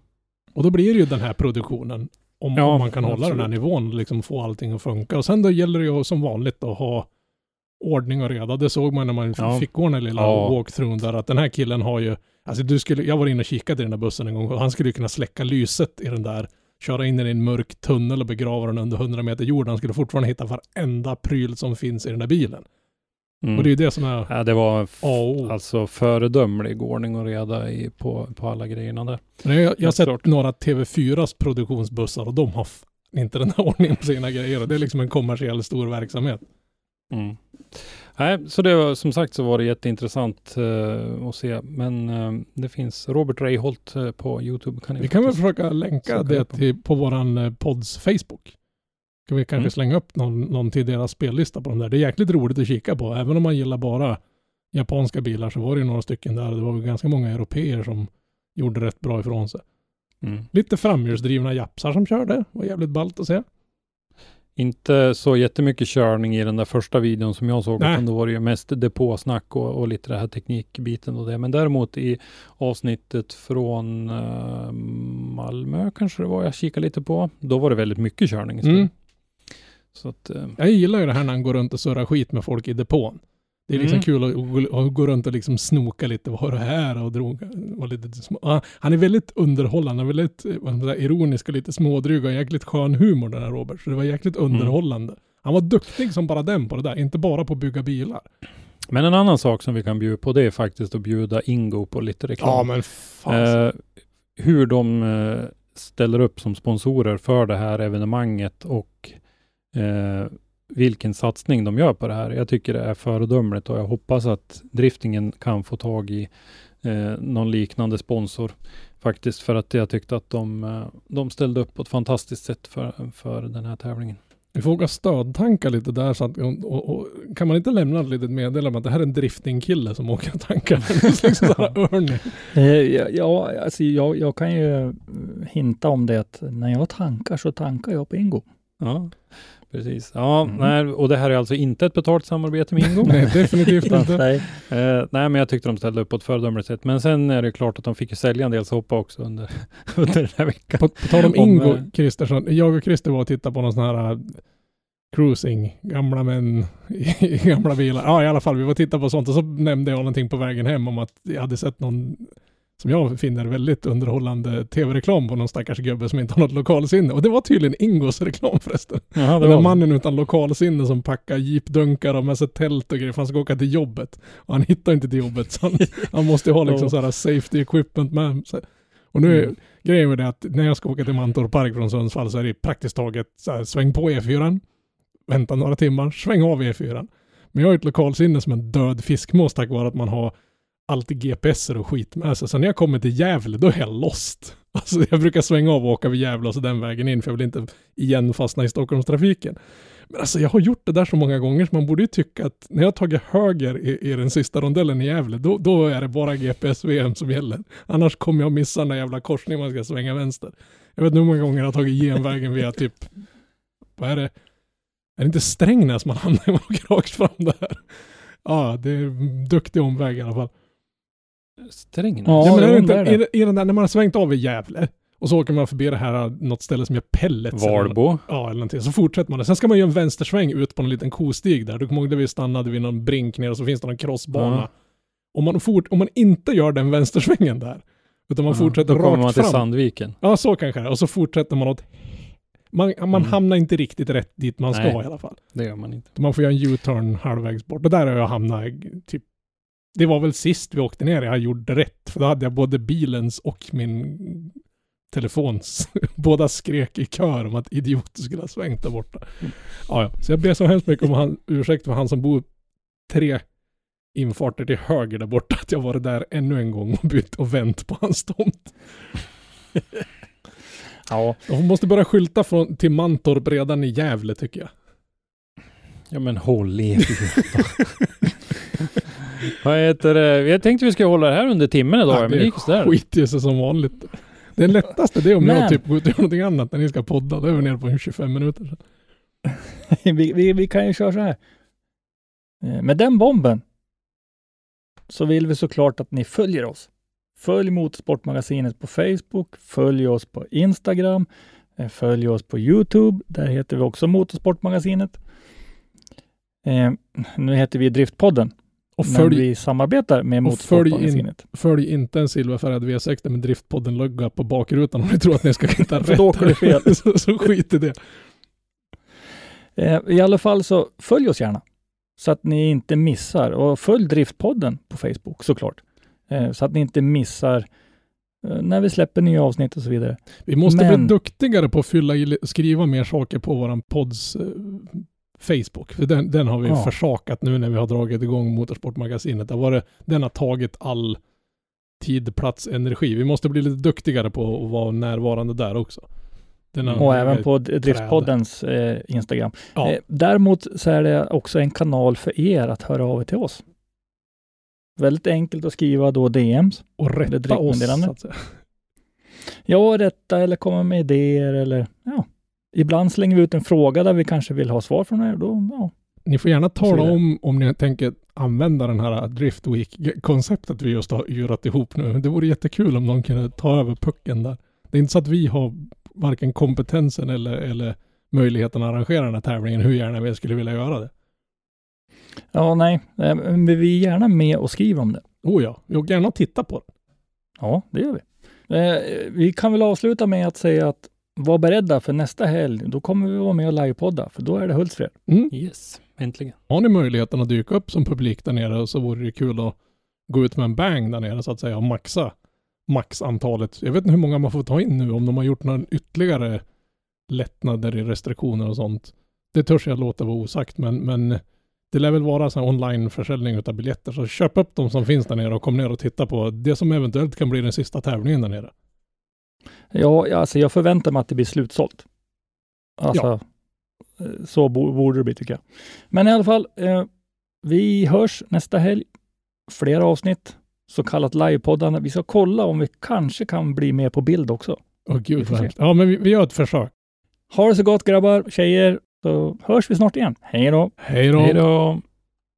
Och då blir det ju den här produktionen. Om,
Ja,
om man kan hålla den här
absolut.
nivån liksom få allting att funka. Och sen då gäller det ju som vanligt att ha ordning och reda. Det såg man när man
Ja.
fick gå den lilla
Ja.
walkthrough där. Att den här killen har ju, alltså du skulle, jag var inne och kikade i den där bussen en gång och han skulle ju kunna släcka lyset i den där. Köra in i en mörk tunnel och begrava den under 100 meter jord. Han skulle fortfarande hitta varenda pryl som finns i den där bilen.
Mm.
Och det är ju det som är
Ja, det var f-
A och O.
alltså föredömlig ordning och reda i, på, på alla grejerna där.
Men Jag, jag har sett
klart.
några TV4s produktionsbussar och de har inte den här ordningen på sina grejer. Det är liksom en kommersiell stor verksamhet.
Mm. Nej, så det var som sagt så var det jätteintressant uh, att se. Men uh, det finns Robert Reiholt uh, på Youtube. Kan
Vi kan väl försöka länka det
på.
till, på våran podds Facebook. Kan vi kanske
Mm.
slänga upp någon, någon till deras spellista på de där. Det är jäkligt roligt att kika på. Även om man gillar bara japanska bilar så var det ju några stycken där. Det var väl ganska många europeer som gjorde rätt bra ifrån sig.
Mm.
Lite framhjulsdrivna japsar som körde. var jävligt ballt att se.
Inte så jättemycket körning i den där första videon som jag såg,
Nej.
utan då var det ju mest depåsnack och, och lite det här teknikbiten och det. Men däremot i avsnittet från eh, Malmö kanske det var jag kikade lite på. Då var det väldigt mycket körning.
Mm.
Så att, eh,
Jag gillar ju det här när han går runt och surrar skit med folk i depån. Det är liksom
Mm.
kul att, att, att gå runt och liksom snoka lite. Vad har du här? Och drog, var lite små. Ah, han är väldigt underhållande, väldigt eh, säga, ironisk och lite smådryg och jäkligt skön humor den här Robert. Så det var jäkligt
Mm.
underhållande. Han var duktig som bara den på det där, inte bara på att bygga bilar.
Men en annan sak som vi kan bjuda på det är faktiskt att bjuda Ingo på lite reklam.
Ja men fan.
Eh, hur de eh, ställer upp som sponsorer för det här evenemanget och eh, vilken satsning de gör på det här. Jag tycker det är föredömligt och jag hoppas att driftingen kan få tag i eh, någon liknande sponsor faktiskt för att jag tyckte att de, eh, de ställde upp på ett fantastiskt sätt för, för den här tävlingen.
Vi får åka stödtanka lite där så att, och, och, och, kan man inte lämna ett litet meddelande om att det här är en driftingkille som åker och tankar? *laughs* liksom.
Eh, ja, Ja, alltså jag, jag kan ju hinta om det att när jag tankar så tankar jag på Ingo.
Ja, precis. Ja,
Mm.
nej, och det här är alltså inte ett betalt samarbete med Ingo. *laughs*
Nej, definitivt inte. *laughs*
Nej.
Eh, nej, men jag tyckte de ställde upp på ett föredömligt sätt. Men sen är det klart att de fick ju sälja en del soppa också under, *laughs* under den här veckan.
På, på tal om
Om,
Ingo
eh,
Kristersson, jag och Christer var och tittade på någon sån här uh, cruising, gamla män i gamla bilar. Ja, i alla fall, vi var och tittade på sånt och så nämnde jag någonting på vägen hem om att jag hade sett någon som jag finner väldigt underhållande tv-reklam på någon stackars gubbe som inte har något lokalsinne. Och det var tydligen Ingos reklam förresten.
Jaha,
Den där mannen utan lokalsinne som packar jeepdunkar och med sig tält och grejer för han ska åka till jobbet. Och han hittar inte till jobbet så han, *laughs* han måste ju ha liksom så här safety equipment med sig. Och nu
Mm.
grejen med det att när jag ska åka till Mantorp Park från Sundsvall så är det praktiskt taget så här, sväng på E4, vänta några timmar, sväng av E4. Men jag har ett lokalsinne som en död fiskmås tack vare att man har alltid GPSer och skit med sig. Så när jag kommer till Gävle då är jag lost. *laughs* Alltså jag brukar svänga av och åka vid Gävle och så den vägen in för jag vill inte igen fastna i Stockholmstrafiken. Men alltså jag har gjort det där så många gånger så man borde ju tycka att när jag tagit höger i, i den sista rondellen i Gävle då, då är det bara GPS-VM som gäller. Annars kommer jag missa den där jävla korsningen man ska svänga vänster. Jag vet inte hur många gånger jag har tagit genvägen via typ, vad är det? Är det inte Strängnäs man hamnar i? man åker rakt fram där? Ja, det är en duktig omväg i alla fall.
Strängnäs?
Ja,
Ja, men är det inte,
det är det.
i den där, när man har svängt av i Gävle och så åker man förbi det här, något ställe som gör pellets. eller.
Valbo?
Ja, eller någonting. Så fortsätter man det. Sen ska man göra en vänstersväng ut på en liten kostig där. Du kommer ihåg där vi stannade vid någon brink ner och så finns det någon crossbana.
Ja.
Om, man fort, om man inte gör den vänstersvängen där, utan man
Ja,
fortsätter
Då kommer
rakt
man till
fram.
Sandviken.
Ja, så kanske det är. Och så fortsätter man åt... Man, man
Mm.
hamnar inte riktigt rätt dit man ska
Nej.
i alla fall.
Det gör man inte.
Man får göra en U-turn halvvägs bort. Och där har jag hamnat typ... Det var väl sist vi åkte ner jag gjorde rätt. För då hade jag både bilens och min telefons. *laughs* Båda skrek i kör om att idioter skulle ha svängt där borta. Ja, ja. Så jag ber så hemskt mycket om han, ursäkt för han som bor tre infarter till höger där borta. Att jag varit där ännu en gång och bytt och vänt på hans tomt. *laughs*
Ja,
De måste börja skylta från, till Mantorp redan i Gävle tycker jag.
Ja men håll i *laughs* Vad heter det? Jag tänkte vi skulle hålla det här under timmen idag,
Ja,
men det gick sådär.
skiter ju sig som vanligt. Det lättaste det är om
Men-
jag typ går ut och gör någonting annat när ni ska podda. Då är vi nere på 25 minuter. *laughs*
vi, vi, vi kan ju köra så här. Eh, Med den bomben så vill vi såklart att ni följer oss. Följ Motorsportmagasinet på Facebook, följ oss på Instagram, eh, följ oss på Youtube. Där heter vi också Motorsportmagasinet. Eh, nu heter vi Driftpodden,
Och följ,
vi samarbetar med
och följ in-
Motorsportmagasinet.
följ inte en silverfärgad V60 med Driftpodden-logga på bakrutan om ni tror att ni ska *laughs* hitta
För
rätt.
då åker du fel. *laughs*
så, så skit i det.
Eh, I alla fall så följ oss gärna så att ni inte missar och följ Driftpodden på Facebook såklart. Eh, så att ni inte missar eh, när vi släpper nya avsnitt och så vidare.
Vi måste
Men-
bli duktigare på att fylla i, skriva mer saker på våran podds Facebook. För den, den har vi
Ja.
försakat nu när vi har dragit igång Motorsportmagasinet. Det var det, den har tagit all tid, plats, energi. Vi måste bli lite duktigare på att vara närvarande där också.
Och även på Driftpoddens eh, Instagram.
Ja.
Eh, däremot så är det också en kanal för er att höra av er till oss. Väldigt enkelt att skriva då DMs.
och rätta oss.
Ja, rätta eller komma med idéer eller ja. Ibland slänger vi ut en fråga där vi kanske vill ha svar från er. Då, ja.
Ni får gärna tala om om ni tänker använda den här Drift Week-konceptet vi just har yrat ihop nu. Det vore jättekul om någon kunde ta över pucken där. Det är inte så att vi har varken kompetensen eller, eller möjligheten att arrangera den här tävlingen hur gärna vi skulle vilja göra det.
ja, nej, eh, men vi är gärna med och skriver om det.
Oh ja, jag gärna titta på det.
Ja, det gör vi. Eh, vi kan väl avsluta med att säga att var beredda för nästa helg. Då kommer vi vara med och livepodda, för då är det Hultsfred.
Mm.
Yes, äntligen.
Har ni möjligheten att dyka upp som publik där nere så vore det kul att gå ut med en bang där nere så att säga och maxa maxantalet. Jag vet inte hur många man får ta in nu om de har gjort några ytterligare lättnader i restriktioner och sånt. Det törs jag låta vara osagt men, men det lär väl vara så här onlineförsäljning utav biljetter så köp upp de som finns där nere och kom ner och titta på det som eventuellt kan bli den sista tävlingen där nere.
Ja, ja, alltså jag förväntar mig att det blir slutsålt. Alltså, eh, så bo- borde det bli tycker jag. Men i alla fall, eh, vi hörs nästa helg. Flera avsnitt, så kallat livepoddande. Vi ska kolla om vi kanske kan bli med på bild också.
Åh
Vi
gud. Ja men vi, vi gör ett försök.
Ha det så gott grabbar, tjejer, så hörs vi snart igen.
Hej då!
Hej då!